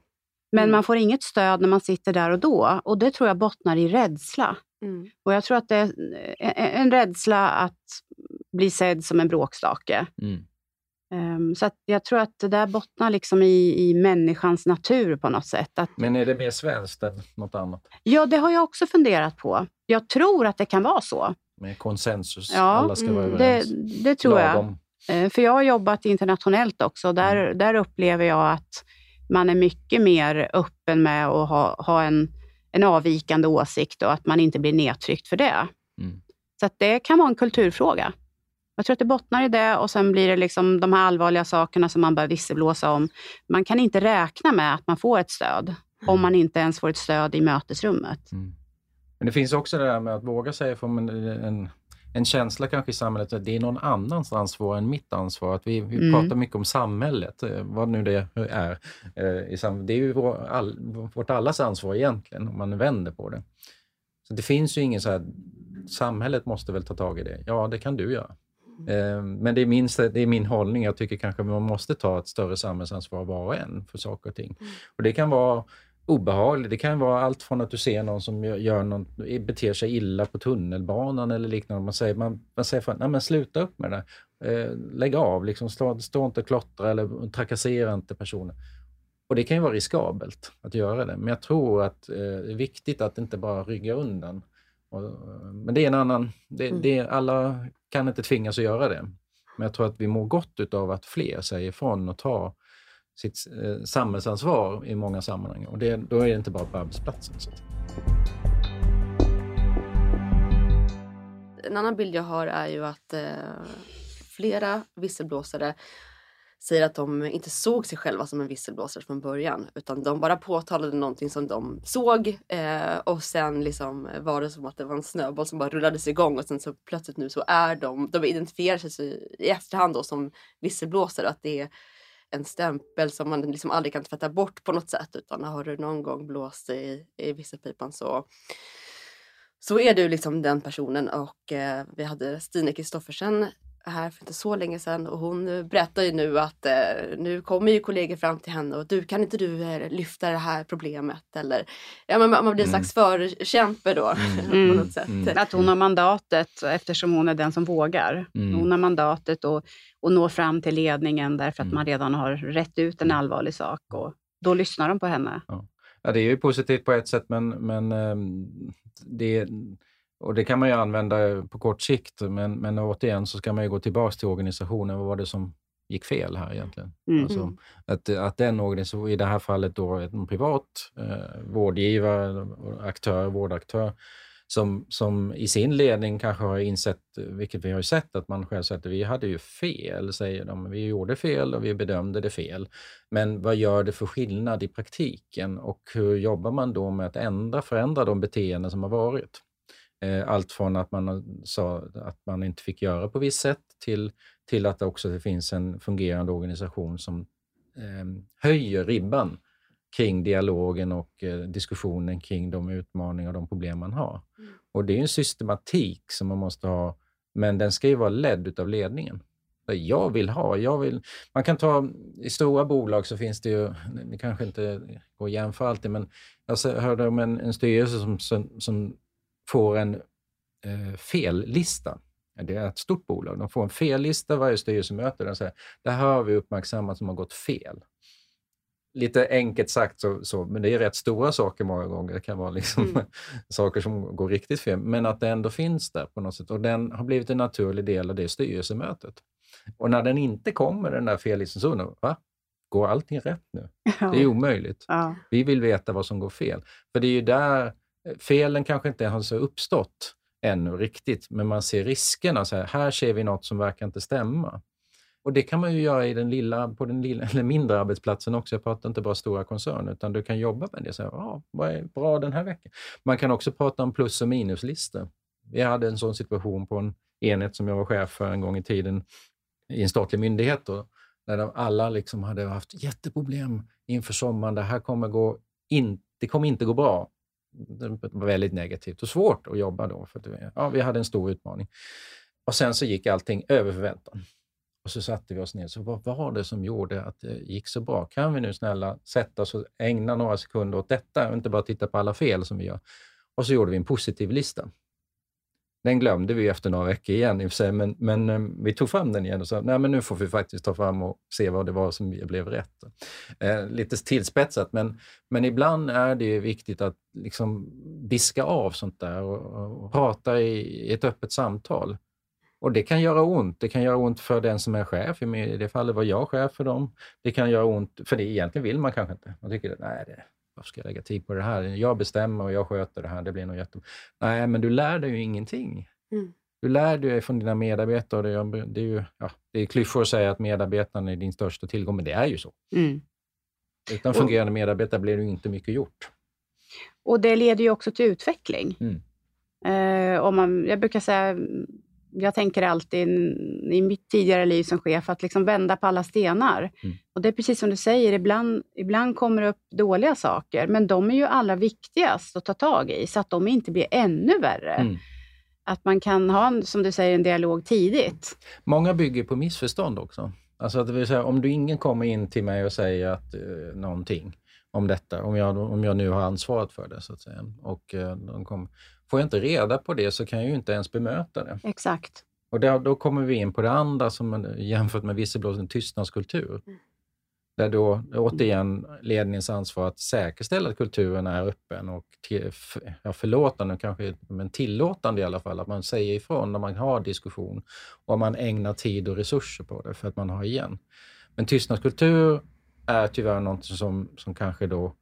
Men Mm. man får inget stöd när man sitter där och då. Och det tror jag bottnar i rädsla. Mm. Och jag tror att det är en- en rädsla att bli sedd som en bråkstake. Mm. Ehm, Så jag tror att det där bottnar liksom i, i människans natur på något sätt. Att, Men är det mer svenskt än något annat? ja, det har jag också funderat på. Jag tror att det kan vara så. Med konsensus? Ja, Alla ska vara mm, Det, överens? det tror jag. Lagom. Eh, För jag har jobbat internationellt också. Där, Mm. där upplever jag att man är mycket mer öppen med att ha, ha en, en avvikande åsikt och att man inte blir nedtryckt för det. Mm. Så det kan vara en kulturfråga. Jag tror att det bottnar i det och sen blir det liksom de här allvarliga sakerna som man börjar visselblåsa om. Man kan inte räkna med att man får ett stöd om man inte ens får ett stöd i mötesrummet. Mm. Men det finns också det där med att våga säga ifrån, men en, en känsla kanske i samhället att det är någon annans ansvar än mitt ansvar. Att vi vi Mm. pratar mycket om samhället, eh, vad nu det är. eh, det är ju vår, all, vårt allas ansvar egentligen, om man vänder på det. Så Det finns ju ingen så här, samhället måste väl ta tag i det. Ja, det kan du göra. Eh, Men det är, min, det är min hållning. Jag tycker kanske man måste ta ett större samhällsansvar var och en för saker och ting. Och Det kan vara obehagligt. Det kan vara allt från att du ser någon som gör, någon, beter sig illa på tunnelbanan eller liknande. Man säger, man, man säger för, nej men sluta upp med det. Eh, lägg av, liksom, stå, stå inte och klottra eller trakassera inte personer. Och det kan ju vara riskabelt att göra det. Men jag tror att eh, det är viktigt att inte bara rygga undan. Och, men det är en annan... Det, Mm. det, alla kan inte tvingas att göra det. Men jag tror att vi mår gott av att fler säger ifrån och tar sitt eh, samhällsansvar i många sammanhang. Och det, då är det inte bara på arbetsplatsen. Så. En annan bild jag har är ju att eh, flera visselblåsare säger att de inte såg sig själva som en visselblåsare från början utan de bara påtalade någonting som de såg eh, och sen liksom var det som att det var en snöboll som bara rullades igång och sen så plötsligt nu så är de, de identifierar sig så i efterhand då som visselblåsare att det är en stämpel som man liksom aldrig kan tvätta bort på något sätt utan har du någon gång blåst i, i visselpipan så så är du liksom den personen och eh, vi hade Stine Kristoffersen här för inte så länge sedan och hon berättar ju nu att eh, nu kommer ju kollegor fram till henne och du kan inte du eh, lyfta det här problemet eller ja, men man man blir en Mm. slags förkämpe då på Mm. något sätt. Mm. Att hon har mandatet eftersom hon är den som vågar. Mm. Hon har mandatet och, och når fram till ledningen därför att Mm. man redan har rätt ut en allvarlig sak. Och då lyssnar de på henne. Ja, det är ju positivt på ett sätt, men, men ehm, det, och det kan man ju använda på kort sikt. Men, men återigen så ska man ju gå tillbaka till organisationen. Vad var det som gick fel här egentligen? Mm. Alltså, Mm. att, att den organisationen, i det här fallet då en privat eh, vårdgivare, aktör, vårdaktör, som, som i sin ledning kanske har insett, vilket vi har ju sett, att man själv säger att vi hade ju fel, säger de. Vi gjorde fel och vi bedömde det fel. Men vad gör det för skillnad i praktiken och hur jobbar man då med att ändra, förändra de beteenden som har varit? Eh, Allt från att man har- sa att man inte fick göra på visst sätt till, till att det också det finns en fungerande organisation som eh, höjer ribban kring dialogen och eh, diskussionen kring de utmaningar och de problem man har. Mm. Och det är en systematik som man måste ha, men den ska ju vara ledd utav ledningen. Jag vill ha, jag vill... Man kan ta, i stora bolag så finns det ju, det kanske inte går att jämföra alltid, men jag hörde om en, en styrelse som, som, som får en eh, fellista. Det är ett stort bolag. De får en fellista varje styrelsemöte. De säger, det här har vi uppmärksammat som har gått fel. Lite enkelt sagt, så, så, men det är rätt stora saker många gånger. Det kan vara liksom Mm. saker som går riktigt fel, men att det ändå finns där på något sätt. Och den har blivit en naturlig del av det styrelsemötet. Och när den inte kommer, den där fellistan, så undrar va? Går allting rätt nu? Det är omöjligt. Ja. Vi vill veta vad som går fel. För det är ju där felen kanske inte har så uppstått ännu riktigt, men man ser riskerna. Så här, här ser vi något som verkar inte stämma. Och det kan man ju göra i den lilla, på den lilla, eller mindre arbetsplatsen också. Jag pratar inte bara stora koncerner, utan du kan jobba med det. Så här, ah, vad är bra den här veckan? Man kan också prata om plus och minuslistor. Vi hade en sån situation på en enhet som jag var chef för en gång i tiden i en statlig myndighet. Då, där de alla liksom hade haft jätteproblem inför sommaren. Det här kommer, gå in, det kommer inte gå bra. Det var väldigt negativt och svårt att jobba då. För att, det- ja, vi hade en stor utmaning. Och sen så gick allting över förväntan. Och så satte vi oss ner. Så vad var det som gjorde att det gick så bra? Kan vi nu snälla sätta oss och ägna några sekunder åt detta och inte bara titta på alla fel som vi gör? Och så gjorde vi en positiv lista. Den glömde vi efter några veckor igen i och för sig, men, men eh, vi tog fram den igen och sa nej men nu får vi faktiskt ta fram och se vad det var som blev rätt. Eh, lite tillspetsat, men, men ibland är det viktigt att liksom diska av sånt där och, och prata i, i ett öppet samtal. Och det kan göra ont. Det kan göra ont för den som är chef. I det fallet var jag chef för dem. Det kan göra ont, för det egentligen vill man kanske inte. Man tycker att nej, det, varför ska jag lägga tid på det här? Jag bestämmer och jag sköter det här. Det blir nog jätte... Nej, men du lär dig ju ingenting. Mm. Du lär dig från dina medarbetare. Det är, ju ja, det är klyschor att säga att medarbetarna är din största tillgång, men det är ju så. Mm. Utan fungerande medarbetare blir det inte mycket gjort. Och det leder ju också till utveckling. Mm. Eh, om man, jag brukar säga jag tänker alltid i mitt tidigare liv som chef att liksom vända på alla stenar. Mm. Och Det är precis som du säger, ibland, ibland kommer det upp dåliga saker, men de är ju allra viktigast att ta tag i, så att de inte blir ännu värre. Mm. Att man kan ha, som du säger, en dialog tidigt. Många bygger på missförstånd också. Alltså det vill säga, om du ingen kommer in till mig och säger att, eh, någonting om detta, om jag, om jag nu har ansvaret för det, så att säga, och eh, de kom, Får jag inte reda på det så kan jag ju inte ens bemöta det. Exakt. Och där, då kommer vi in på det andra som jämfört med visselblåsning, tystnadskultur. Mm. Där då återigen ledningens ansvar att säkerställa att kulturen är öppen och till, ja, förlåtande, kanske, men tillåtande i alla fall. Att man säger ifrån när man har diskussion och man ägnar tid och resurser på det för att man har igen. Men tystnadskultur är tyvärr något som, som kanske då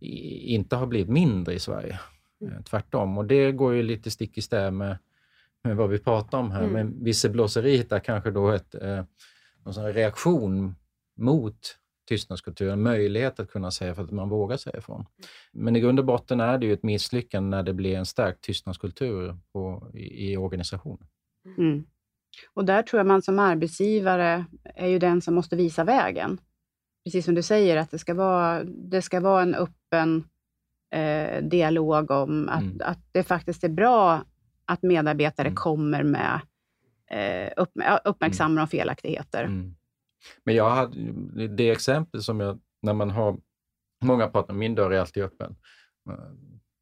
inte har blivit mindre i Sverige. Mm. Tvärtom. Och det går ju lite stick i stäv med, med vad vi pratar om här. Mm. Men visselblåseriet är kanske då ett, eh, någon reaktion mot tystnadskulturen, möjlighet att kunna säga för att man vågar säga ifrån. Men i grund och botten är det ju ett misslyckande när det blir en stark tystnadskultur på, i, i organisationen. Mm. Och där tror jag man som arbetsgivare är ju den som måste visa vägen. Precis som du säger, att det ska vara, det ska vara en öppen eh, dialog om att, mm. att det faktiskt är bra att medarbetare mm. kommer med eh, upp, uppmärksammar mm. om felaktigheter. Mm. Men jag hade det exempel som jag, när man har, många pratar min dörr är alltid öppen.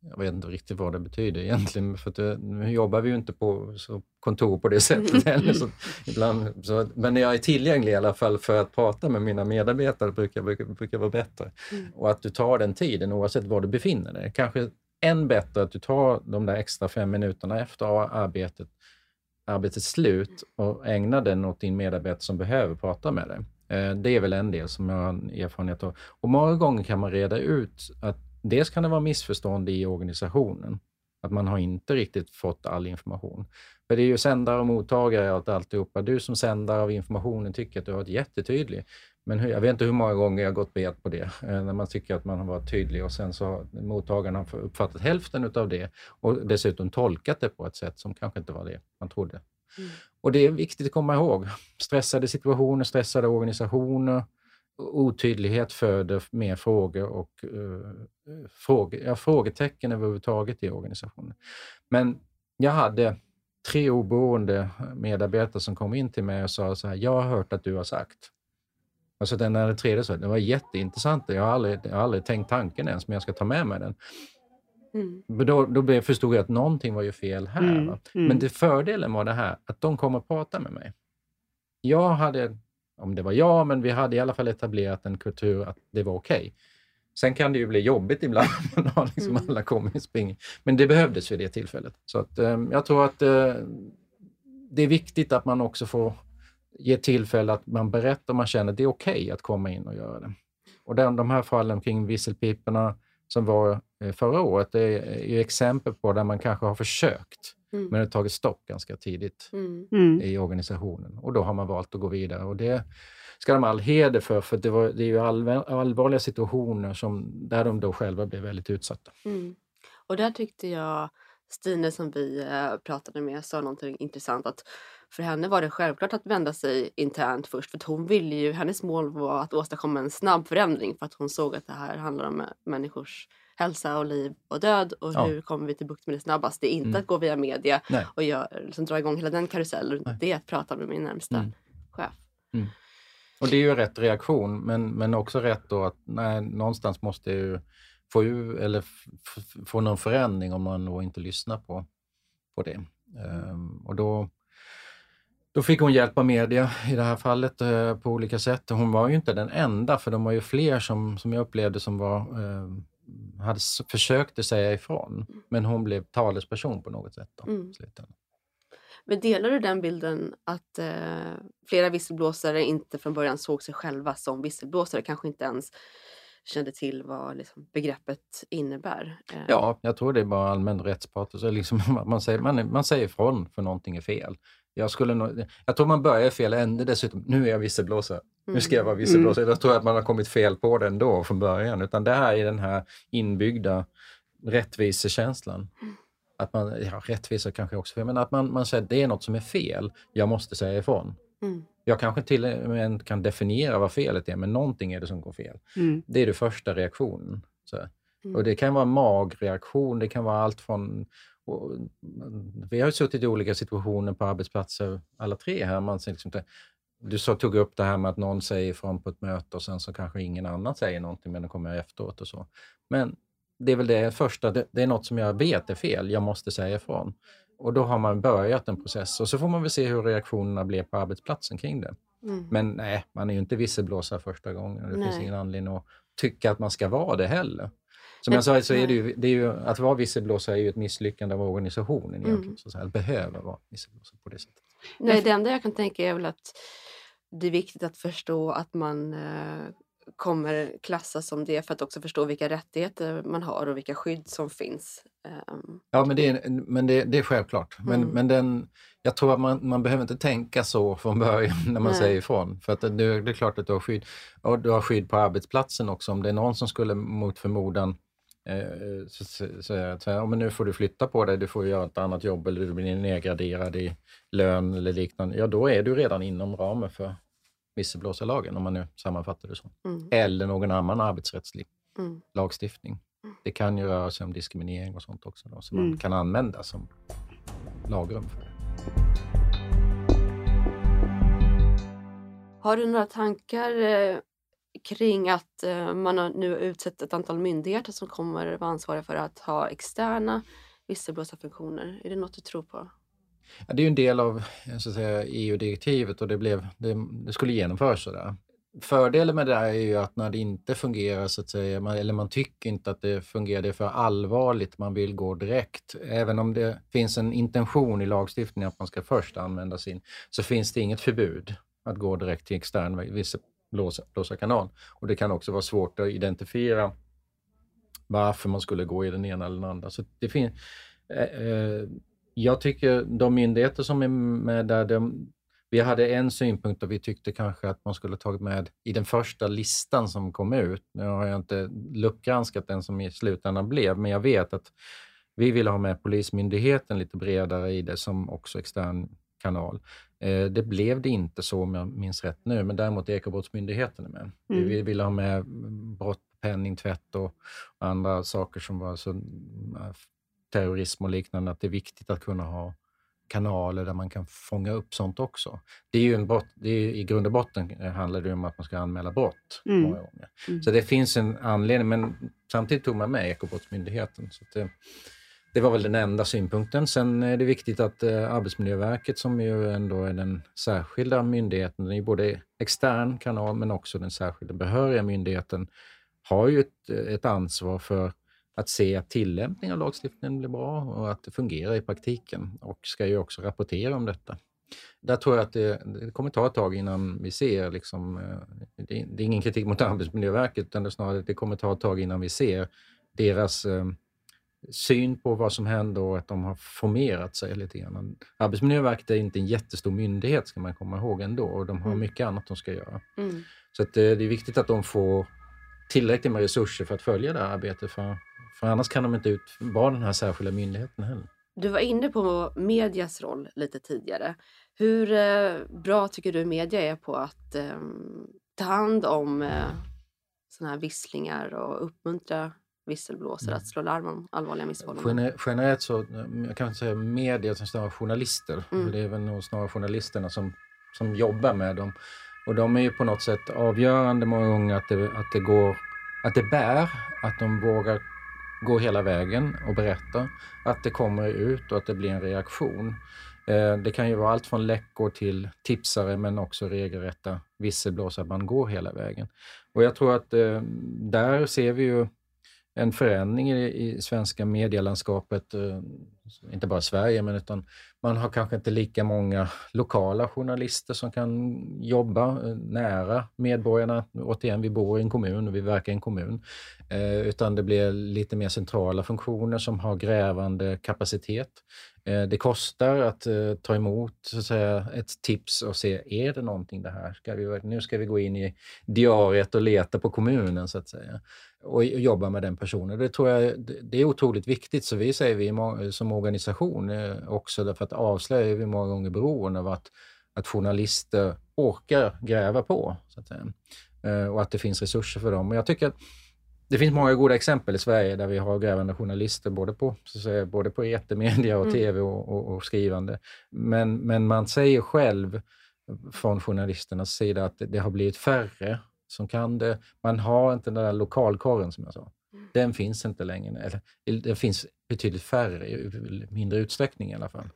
Jag vet inte riktigt vad det betyder egentligen, för det, nu jobbar vi ju inte på så kontor på det sättet heller. Så ibland, så, men jag är tillgänglig i alla fall för att prata med mina medarbetare, brukar, brukar, brukar vara bättre. Mm. Och att du tar den tiden oavsett var du befinner dig. Kanske än bättre att du tar de där extra fem minuterna efter arbetet, arbetets slut och ägnar den åt din medarbetare som behöver prata med dig. Eh, det är väl en del som jag har erfarenhet av. Och många gånger kan man reda ut att dels kan det vara missförstånd i organisationen, att man har inte riktigt fått all information. För det är ju sändare och mottagare och alltihopa. Du som sändare av informationen tycker att du har varit jättetydlig. Men jag vet inte hur många gånger jag har gått bet på det, eh, när man tycker att man har varit tydlig och sen så har mottagarna uppfattat hälften av det och dessutom tolkat det på ett sätt som kanske inte var det man trodde. Mm. Och det är viktigt att komma ihåg. Stressade situationer, stressade organisationer, otydlighet föder mer frågor och uh, fråge, ja, frågetecken överhuvudtaget i organisationen. Men jag hade tre oberoende medarbetare som kom in till mig och sa så här, jag har hört att du har sagt. Alltså den där tredje sa, det var jätteintressant, jag har, aldrig, jag har aldrig tänkt tanken ens, men jag ska ta med mig den. Mm. Då, då förstod jag att någonting var ju fel här. Mm. Mm. Men det fördelen var det här, att de kom och pratade med mig. Jag hade om det var jag, men vi hade i alla fall etablerat en kultur att det var okej. Okay. Sen kan det ju bli jobbigt ibland när liksom mm. alla spring. Men det behövdes vid det tillfället. Så att, eh, jag tror att eh, det är viktigt att man också får ge tillfälle att man berättar om man känner att det är okej okay att komma in och göra det. Och den, de här fallen kring visselpiporna som var eh, förra året, är ju exempel på där man kanske har försökt Mm. Men det har tagit stopp ganska tidigt mm. mm. i organisationen och då har man valt att gå vidare. Och det ska de all heder för, för det, var, det är ju allvarliga situationer som, där de då själva blev väldigt utsatta. Mm. Och där tyckte jag Stine som vi eh, pratade med sa någonting intressant att för henne var det självklart att vända sig internt först för att hon ville ju, hennes mål var att åstadkomma en snabb förändring för att hon såg att det här handlar om människors hälsa och liv och död och ja. hur kommer vi till bukt med det snabbast? Det är inte mm. att gå via media Nej. och gör, liksom, dra igång hela den karusellen. Det är att prata med min närmsta mm. chef. Mm. Och det är ju rätt reaktion, men, men också rätt då att nej, någonstans måste ju få, ju, eller få någon förändring om man då inte lyssnar på, på det. Um, och då, då fick hon hjälp av media i det här fallet uh, på olika sätt. Hon var ju inte den enda, för de var ju fler som, som jag upplevde som var uh, hade försökte säga ifrån, men hon blev talesperson på något sätt. Då, mm. Men delar du den bilden att eh, flera visselblåsare inte från början såg sig själva som visselblåsare, kanske inte ens kände till vad liksom, begreppet innebär? Eh. Ja, jag tror det är bara allmän rättspatos. Liksom, man, säger, man, man säger ifrån för någonting är fel. Jag, skulle nog, jag tror man börjar i fel ände dessutom. Nu är jag visselblåsare. Mm. Nu ska jag vara mm. visselblåsare. Mm. Jag tror att man har kommit fel på det ändå från början. Utan det här är den här inbyggda rättvisekänslan. Mm att man, ja, rättvisa kanske också fel, men att man, man säger att det är något som är fel, jag måste säga ifrån. Mm. Jag kanske till och med inte kan definiera vad felet är, men någonting är det som går fel. Mm. Det är den första reaktionen. Mm. Och Det kan vara en magreaktion, det kan vara allt från... Och, vi har suttit i olika situationer på arbetsplatser, alla tre här. Man liksom, du så tog upp det här med att någon säger ifrån på ett möte och sen så kanske ingen annan säger någonting, men det kommer efteråt och så. Men det är väl det första, det, det, är något som jag vet är fel, jag måste säga ifrån. Och då har man börjat en process och så får man väl se hur reaktionerna blir på arbetsplatsen kring det. Mm. Men nej, man är ju inte visselblåsare första gången. Det nej. finns ingen anledning att tycka att man ska vara det heller. Som jag sa, så är det ju, det är ju, att vara visselblåsare är ju ett misslyckande av organisationen mm. egentligen. Så att behöva vara visselblåsare på det sättet. Nej, det enda jag kan tänka är väl att det är viktigt att förstå att man eh, kommer klassas som det för att också förstå vilka rättigheter man har och vilka skydd som finns. Um, ja, men det är, men det, det är självklart. Men, mm. men den, jag tror att man, man behöver inte tänka så från början när man Nej. säger ifrån. För att det, det, är klart att du har skydd. Och du har skydd på arbetsplatsen också. Om det är någon som skulle mot förmodan eh, säga att ja, men nu får du flytta på dig, du får göra ett annat jobb eller du blir nedgraderad i lön eller liknande. Ja, då är du redan inom ramen för visselblåsarlagen, om man nu sammanfattar det så. Mm. Eller någon annan arbetsrättslig mm. lagstiftning. Mm. Det kan ju röra sig om diskriminering och sånt också, då, som man mm. kan använda som lagrum för det. Har du några tankar eh, kring att eh, man har nu utsett ett antal myndigheter som kommer vara ansvariga för att ha externa visselblåsarfunktioner? Är det något du tror på? Ja, det är ju en del av eh, EU-direktivet e och det, blev, det, det skulle genomföras sådär. Fördelen med det här är ju att när det inte fungerar, så att säga, man, eller man tycker inte att det fungerar, det är för allvarligt, man vill gå direkt. Även om det finns en intention i lagstiftningen att man ska först använda sin, så finns det inget förbud att gå direkt till extern visselblåsarkanal. Och det kan också vara svårt att identifiera varför man skulle gå i den ena eller den andra. Så det finns eh, eh jag tycker de myndigheter som är med där, de, vi hade en synpunkt och vi tyckte kanske att man skulle tagit med i den första listan som kom ut. Nu har jag inte luppgranskat den som i slutändan blev, men jag vet att vi ville ha med Polismyndigheten lite bredare i det som också extern kanal. Eh, det blev det inte så om jag minns rätt nu, men däremot Ekobrottsmyndigheten är med. Mm. Vi ville ha med brott, penningtvätt och andra saker som var så terrorism och liknande, att det är viktigt att kunna ha kanaler där man kan fånga upp sånt också. Det är ju en brott, det är, I grund och botten handlar det om att man ska anmäla brott mm. många gånger. Mm. Så det finns en anledning, men samtidigt tog man med Ekobrottsmyndigheten. Så det, det var väl den enda synpunkten. Sen är det viktigt att eh, Arbetsmiljöverket, som ju ändå är den särskilda myndigheten, den är både extern kanal men också den särskilda behöriga myndigheten, har ju ett, ett ansvar för att se att tillämpningen av lagstiftningen blir bra och att det fungerar i praktiken och ska ju också rapportera om detta. Där tror jag att det, det kommer ta ett tag innan vi ser, liksom, eh, det, det är ingen kritik mot Arbetsmiljöverket, utan det snarare att det kommer ta ett tag innan vi ser deras eh, syn på vad som händer och att de har formerat sig lite grann. Arbetsmiljöverket är inte en jättestor myndighet ska man komma ihåg ändå och de har mm. mycket annat de ska göra. Mm. Så eh, det är viktigt att de får tillräckligt med resurser för att följa det här arbetet. För för annars kan de inte ut, vara den här särskilda myndigheten heller. Du var inne på medias roll lite tidigare. Hur eh, bra tycker du media är på att eh, ta hand om eh, såna här visslingar och uppmuntra visselblåsare mm. att slå larm om allvarliga missförhållanden? generellt så, jag kan inte säga media som snarare journalister. Mm. Det är väl nog snarare journalisterna som, som jobbar med dem Och de är ju på något sätt avgörande många gånger att det, att det går, att det bär, att de vågar gå hela vägen och berätta, att det kommer ut och att det blir en reaktion. Eh, det kan ju vara allt från läckor till tipsare men också regelrätta visselblåsare, man går hela vägen. Och jag tror att eh, där ser vi ju en förändring i, i svenska medielandskapet, eh, inte bara Sverige, men utan man har kanske inte lika många lokala journalister som kan jobba eh, nära medborgarna. Återigen, vi bor i en kommun och vi verkar i en kommun. Eh, utan det blir lite mer centrala funktioner som har grävande kapacitet. Eh, det kostar att eh, ta emot så att säga, ett tips och se, är det någonting det här? Ska vi, nu ska vi gå in i diariet och leta på kommunen så att säga och jobba med den personen. Det tror jag det är otroligt viktigt, så vi säger vi som organisation eh, också, därför att avslöja är vi många gånger beroende av att, att journalister orkar gräva på, så att säga. och att det finns resurser för dem. Och jag tycker att det finns många goda exempel i Sverige där vi har grävande journalister både på, så säga, både på etermedia och mm. tv och, och, och, skrivande. Men, men man säger själv från journalisternas sida att det, det, har blivit färre som kan det. Man har inte den där lokalkorren som jag sa. Mm. Den finns inte längre. Eller, den finns betydligt färre, i mindre utsträckning i alla fall.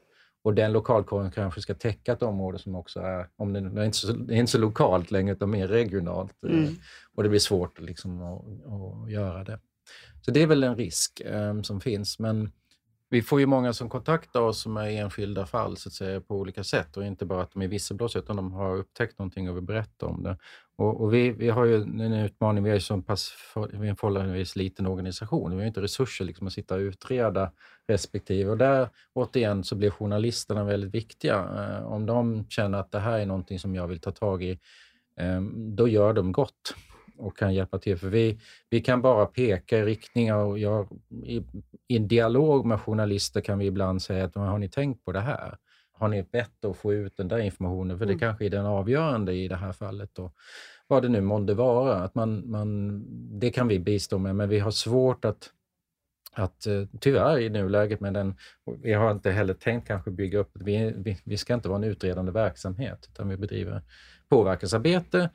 Och den lokalkåren kanske ska täcka ett område som också är, om det, det är inte så, det är inte så lokalt längre, utan mer regionalt. Eh, mm. Och det blir svårt liksom, att, att, göra det. Så det är väl en risk um, som finns. Men vi får ju många som kontaktar oss som är enskilda fall så att säga, på olika sätt och inte bara att de är visselblåsare utan de har upptäckt någonting och vill berätta om det. Och, och vi, vi har ju en utmaning, vi är, som pass, vi är en förhållandevis liten organisation, vi har inte resurser liksom att sitta och utreda respektive. Och där återigen så blir journalisterna väldigt viktiga. Eh, om de känner att det här är någonting som jag vill ta tag i, eh, då gör de gott och kan hjälpa till. För vi, vi kan bara peka i riktningar och jag, i, i dialog med journalister kan vi ibland säga att har ni tänkt på det här? Har ni bett att få ut den där informationen? För mm. det kanske är den avgörande i det här fallet. Och vad det nu månde vara. Att man, man, det kan vi bistå med, men vi har svårt att att eh, tyvärr i nuläget med den, vi har inte heller tänkt kanske bygga upp, vi, vi, vi ska inte vara en utredande verksamhet, utan vi bedriver påverkansarbete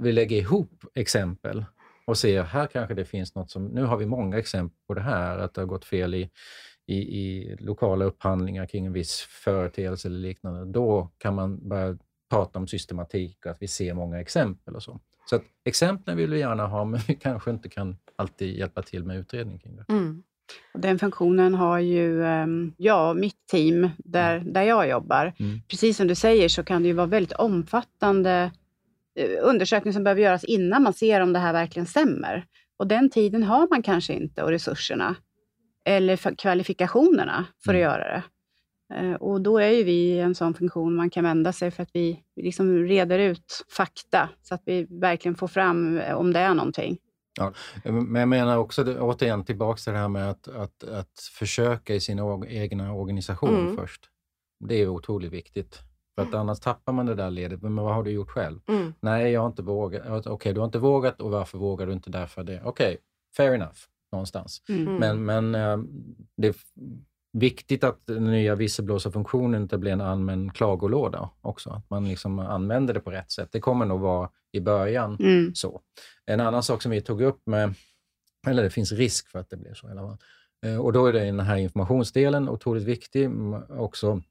vi lägger ihop exempel och ser här kanske det finns något som, nu har vi många exempel på det här, att det har gått fel i, i, i lokala upphandlingar kring en viss företeelse eller liknande. Då kan man börja prata om systematik och att vi ser många exempel och så. Så att exemplen vill vi gärna ha, men vi kanske inte kan alltid hjälpa till med utredning kring det. Mm. Den funktionen har ju ehm, ja, mitt team där, mm. där jag jobbar. Mm. Precis som du säger så kan det ju vara väldigt omfattande undersökning som behöver göras innan man ser om det här verkligen stämmer. Och den tiden har man kanske inte och resurserna eller kvalifikationerna för att mm. göra det. Eh, och då är ju vi en sån funktion man kan vända sig för att vi liksom reder ut fakta så att vi verkligen får fram eh, om det är någonting. Ja, men jag menar också återigen tillbaka till det här med att, att, att försöka i sin egna organisation mm. först. Det är otroligt viktigt. För att annars tappar man det där ledet. Men vad har du gjort själv? Mm. Nej, jag har inte vågat. Okej, okay, du har inte vågat och varför vågar du inte därför det? Okej, okay, fair enough någonstans. Mm. mm. Men, men äh, det är viktigt att den nya visselblåsarfunktionen inte blir en allmän klagolåda också. Att man liksom använder det på rätt sätt. Det kommer nog vara i början mm. så. En annan sak som vi tog upp med, eller det finns risk för att det blir så i alla fall. Eh, och då är det den här informationsdelen otroligt viktig. Också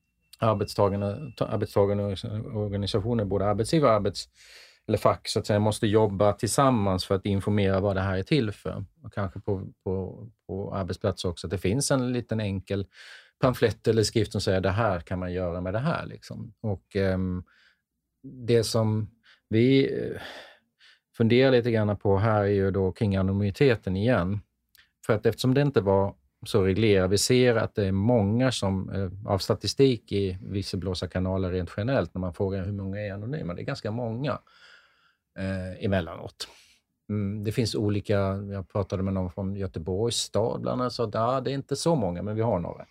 arbetstagarna, arbetstagarorganisationer, både arbetsgivare och arbets, eller fack, så att säga, måste jobba tillsammans för att informera vad det här är till för. Och kanske på, på, på arbetsplatser också, att det finns en liten enkel pamflett eller skrift som säger det här kan man göra med det här. Liksom. Och um, Det som vi eh, funderar lite grann på här är ju då kring anonymiteten igen. För att eftersom det inte var så reglerar. Vi ser att det är många som, eh, av statistik i visselblåsarkanaler rent generellt, när man frågar hur många är anonyma, det är ganska många eh, emellanåt. Mm, det finns olika, jag pratade med någon från Göteborgs stad bland annat, sa att det är inte så många, men vi har några.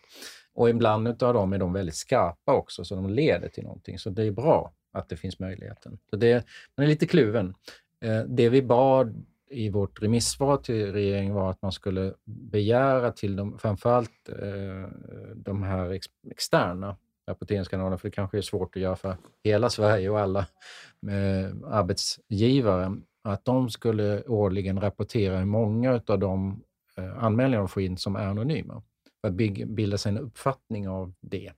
Och ibland av dem är de väldigt skarpa också, så de leder till någonting. Så det är bra att det finns möjligheten. Så det, man är lite kluven. Eh, det vi bad i vårt remissvar till regeringen var att man skulle begära till de, framförallt eh, de här ex, externa rapporteringskanalerna för det kanske är svårt att göra för hela Sverige och alla eh, arbetsgivare, att de skulle årligen rapportera hur många av de eh, anmälningar de får in som är anonyma, för att bilda sig en uppfattning av det.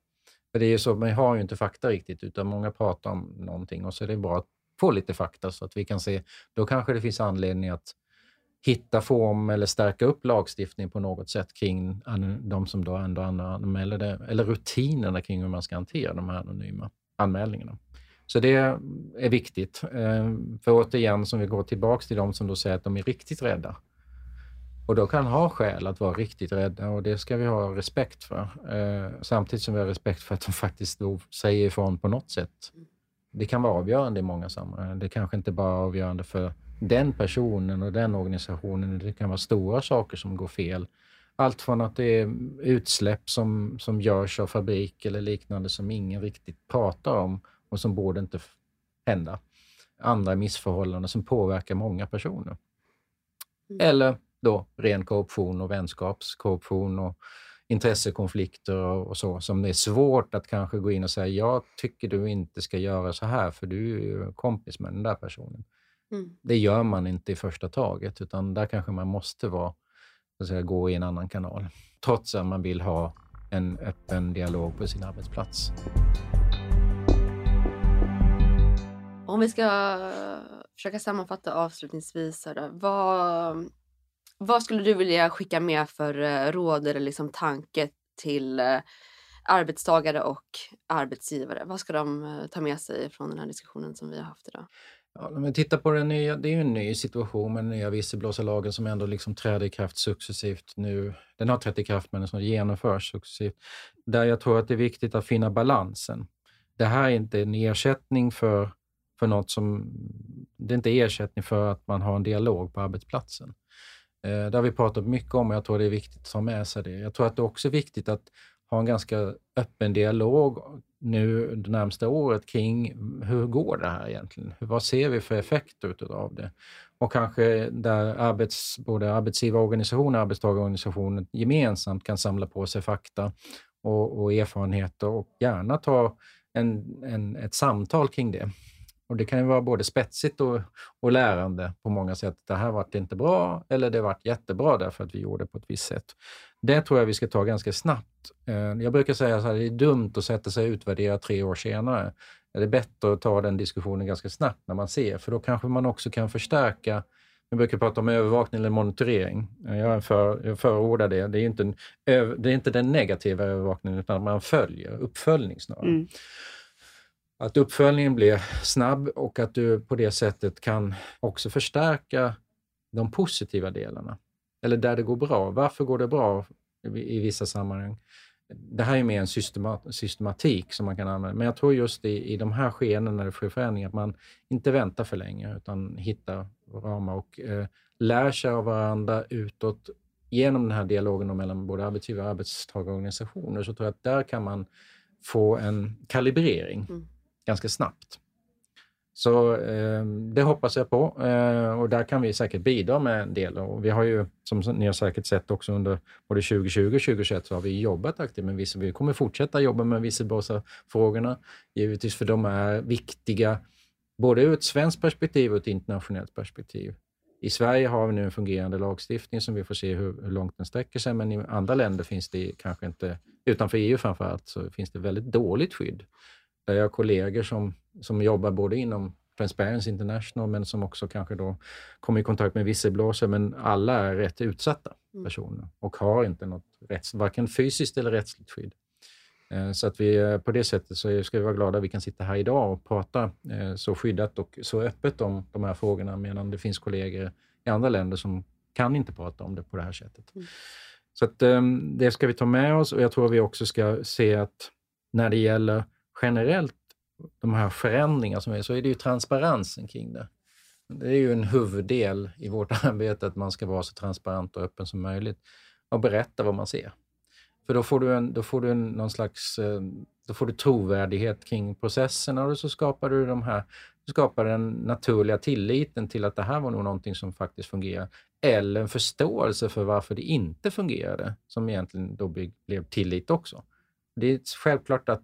För det är ju så, man har ju inte fakta riktigt, utan många pratar om någonting och så är det bra att få lite fakta så att vi kan se, då kanske det finns anledning att hitta form eller stärka upp lagstiftning på något sätt kring de som då ändå anmäler det, eller rutinerna kring hur man ska hantera de här anonyma anmälningarna. Så det är viktigt. Eh, för återigen, som vi går tillbaka till de som då säger att de är riktigt rädda. Och då kan ha skäl att vara riktigt rädda och det ska vi ha respekt för. Eh, samtidigt som vi har respekt för att de faktiskt då säger ifrån på något sätt. Det kan vara avgörande i många sammanhang. Det kanske inte bara är avgörande för den personen och den organisationen. Det kan vara stora saker som går fel. Allt från att det är utsläpp som, som görs av fabrik eller liknande som ingen riktigt pratar om och som borde inte hända. Andra missförhållanden som påverkar många personer. Mm. Eller då ren korruption och vänskapskorruption och intressekonflikter och, så, som det är svårt att kanske gå in och säga, jag tycker du inte ska göra så här, för du är ju kompis med den där personen. Mm. Det gör man inte i första taget, utan där kanske man måste vara, så att säga, gå i en annan kanal, trots att man vill ha en öppen dialog på sin arbetsplats. Om vi ska försöka sammanfatta avslutningsvis, då, vad, vad skulle du vilja skicka med för eh, råd eller liksom tanke till eh, arbetstagare och arbetsgivare? Vad ska de eh, ta med sig från den här diskussionen som vi har haft idag? Ja, om vi tittar på den nya, det är ju en ny situation med den nya visselblåsarlagen som ändå liksom träder i kraft successivt nu. Den har trätt i kraft men den som genomförs successivt. Där jag tror att det är viktigt att finna balansen. Det här är inte en ersättning för, för något som... Det är inte ersättning för att man har en dialog på arbetsplatsen. Eh, det har vi pratat mycket om och jag tror det är viktigt att ta med sig det. Jag tror att det också är viktigt att ha en ganska öppen dialog nu det närmsta året kring hur går det här egentligen? Vad ser vi för effekter av det? Och kanske där arbets, både arbetsgivarorganisationer och arbetstagarorganisationer gemensamt kan samla på sig fakta och, och erfarenheter och gärna ta en, en, ett samtal kring det. Och Det kan ju vara både spetsigt och, och lärande på många sätt. Det här vart inte bra eller det vart jättebra därför att vi gjorde det på ett visst sätt. Det tror jag vi ska ta ganska snabbt. Eh, jag brukar säga att det är dumt att sätta sig och utvärdera tre år senare. Det är bättre att ta den diskussionen ganska snabbt när man ser, för då kanske man också kan förstärka vi brukar prata om övervakning eller monitorering. Eh, jag, för, jag förordar det. Det är, inte en, det är inte den negativa övervakningen, utan man följer, uppföljning snarare. Mm. Att uppföljningen blir snabb och att du på det sättet kan också förstärka de positiva delarna. Eller där det går bra. Varför går det bra i vissa sammanhang? Det här är mer en systematik som man kan använda. Men jag tror just i, i de här skeendena när det sker förändringar, att man inte väntar för länge utan hittar ramar och eh, lär sig av varandra utåt genom den här dialogen mellan både arbetsgivare och arbetstagarorganisationer. Så tror jag att där kan man få en kalibrering. Mm ganska snabbt. Så eh, det hoppas jag på eh, och där kan vi säkert bidra med en del. Och vi har ju, som ni har säkert sett också under både 2020 och 2021, så har vi jobbat aktivt med vissa. Vi kommer fortsätta jobba med visselblåsarfrågorna, givetvis för de är viktiga både ur ett svenskt perspektiv och ett internationellt perspektiv. I Sverige har vi nu en fungerande lagstiftning som vi får se hur, hur långt den sträcker sig, men i andra länder finns det kanske inte, utanför EU framför allt, så finns det väldigt dåligt skydd där jag har kollegor som, som jobbar både inom Transparency International, men som också kanske då kommer i kontakt med visselblåsare, men alla är rätt utsatta mm. personer och har inte något rätts, varken fysiskt eller rättsligt skydd. Eh, så att vi eh, på det sättet så ska vi vara glada att vi kan sitta här idag och prata eh, så skyddat och så öppet om de här frågorna, medan det finns kollegor i andra länder som kan inte prata om det på det här sättet. Mm. Så att det ska vi ta med oss och jag tror vi också ska se att när det gäller generellt de här förändringarna som är, så är det ju transparensen kring det. Det är ju en huvuddel i vårt arbete att man ska vara så transparent och öppen som möjligt och berätta vad man ser. För då får du, en, då får du en, någon slags eh, då får du trovärdighet kring processerna och så skapar du de här, du skapar den naturliga tilliten till att det här var nog någonting som faktiskt fungerar. Eller en förståelse för varför det inte fungerade, som egentligen då blev tillit också. Det är självklart att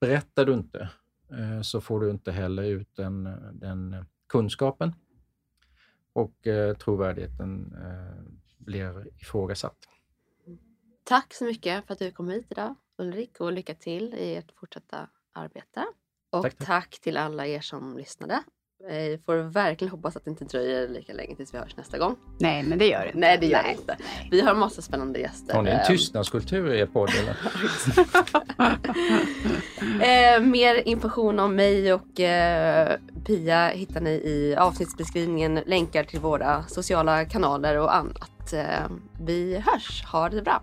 berättar du inte eh, så får du inte heller ut den, den kunskapen och eh, trovärdigheten eh, blir ifrågasatt. Tack så mycket för att du kom hit idag Ulrik och lycka till i ert fortsatta arbete. Och tack, tack. tack till alla er som lyssnade. Jag får verkligen hoppas att det inte dröjer lika länge tills vi hörs nästa gång. Nej, men det gör det inte. Nej, det gör det inte. Vi har massa spännande gäster. Har ni en tystnadskultur i er podd? eh, mer information om mig och eh, Pia hittar ni i avsnittsbeskrivningen. Länkar till våra sociala kanaler och annat. Eh, vi hörs. Ha det bra.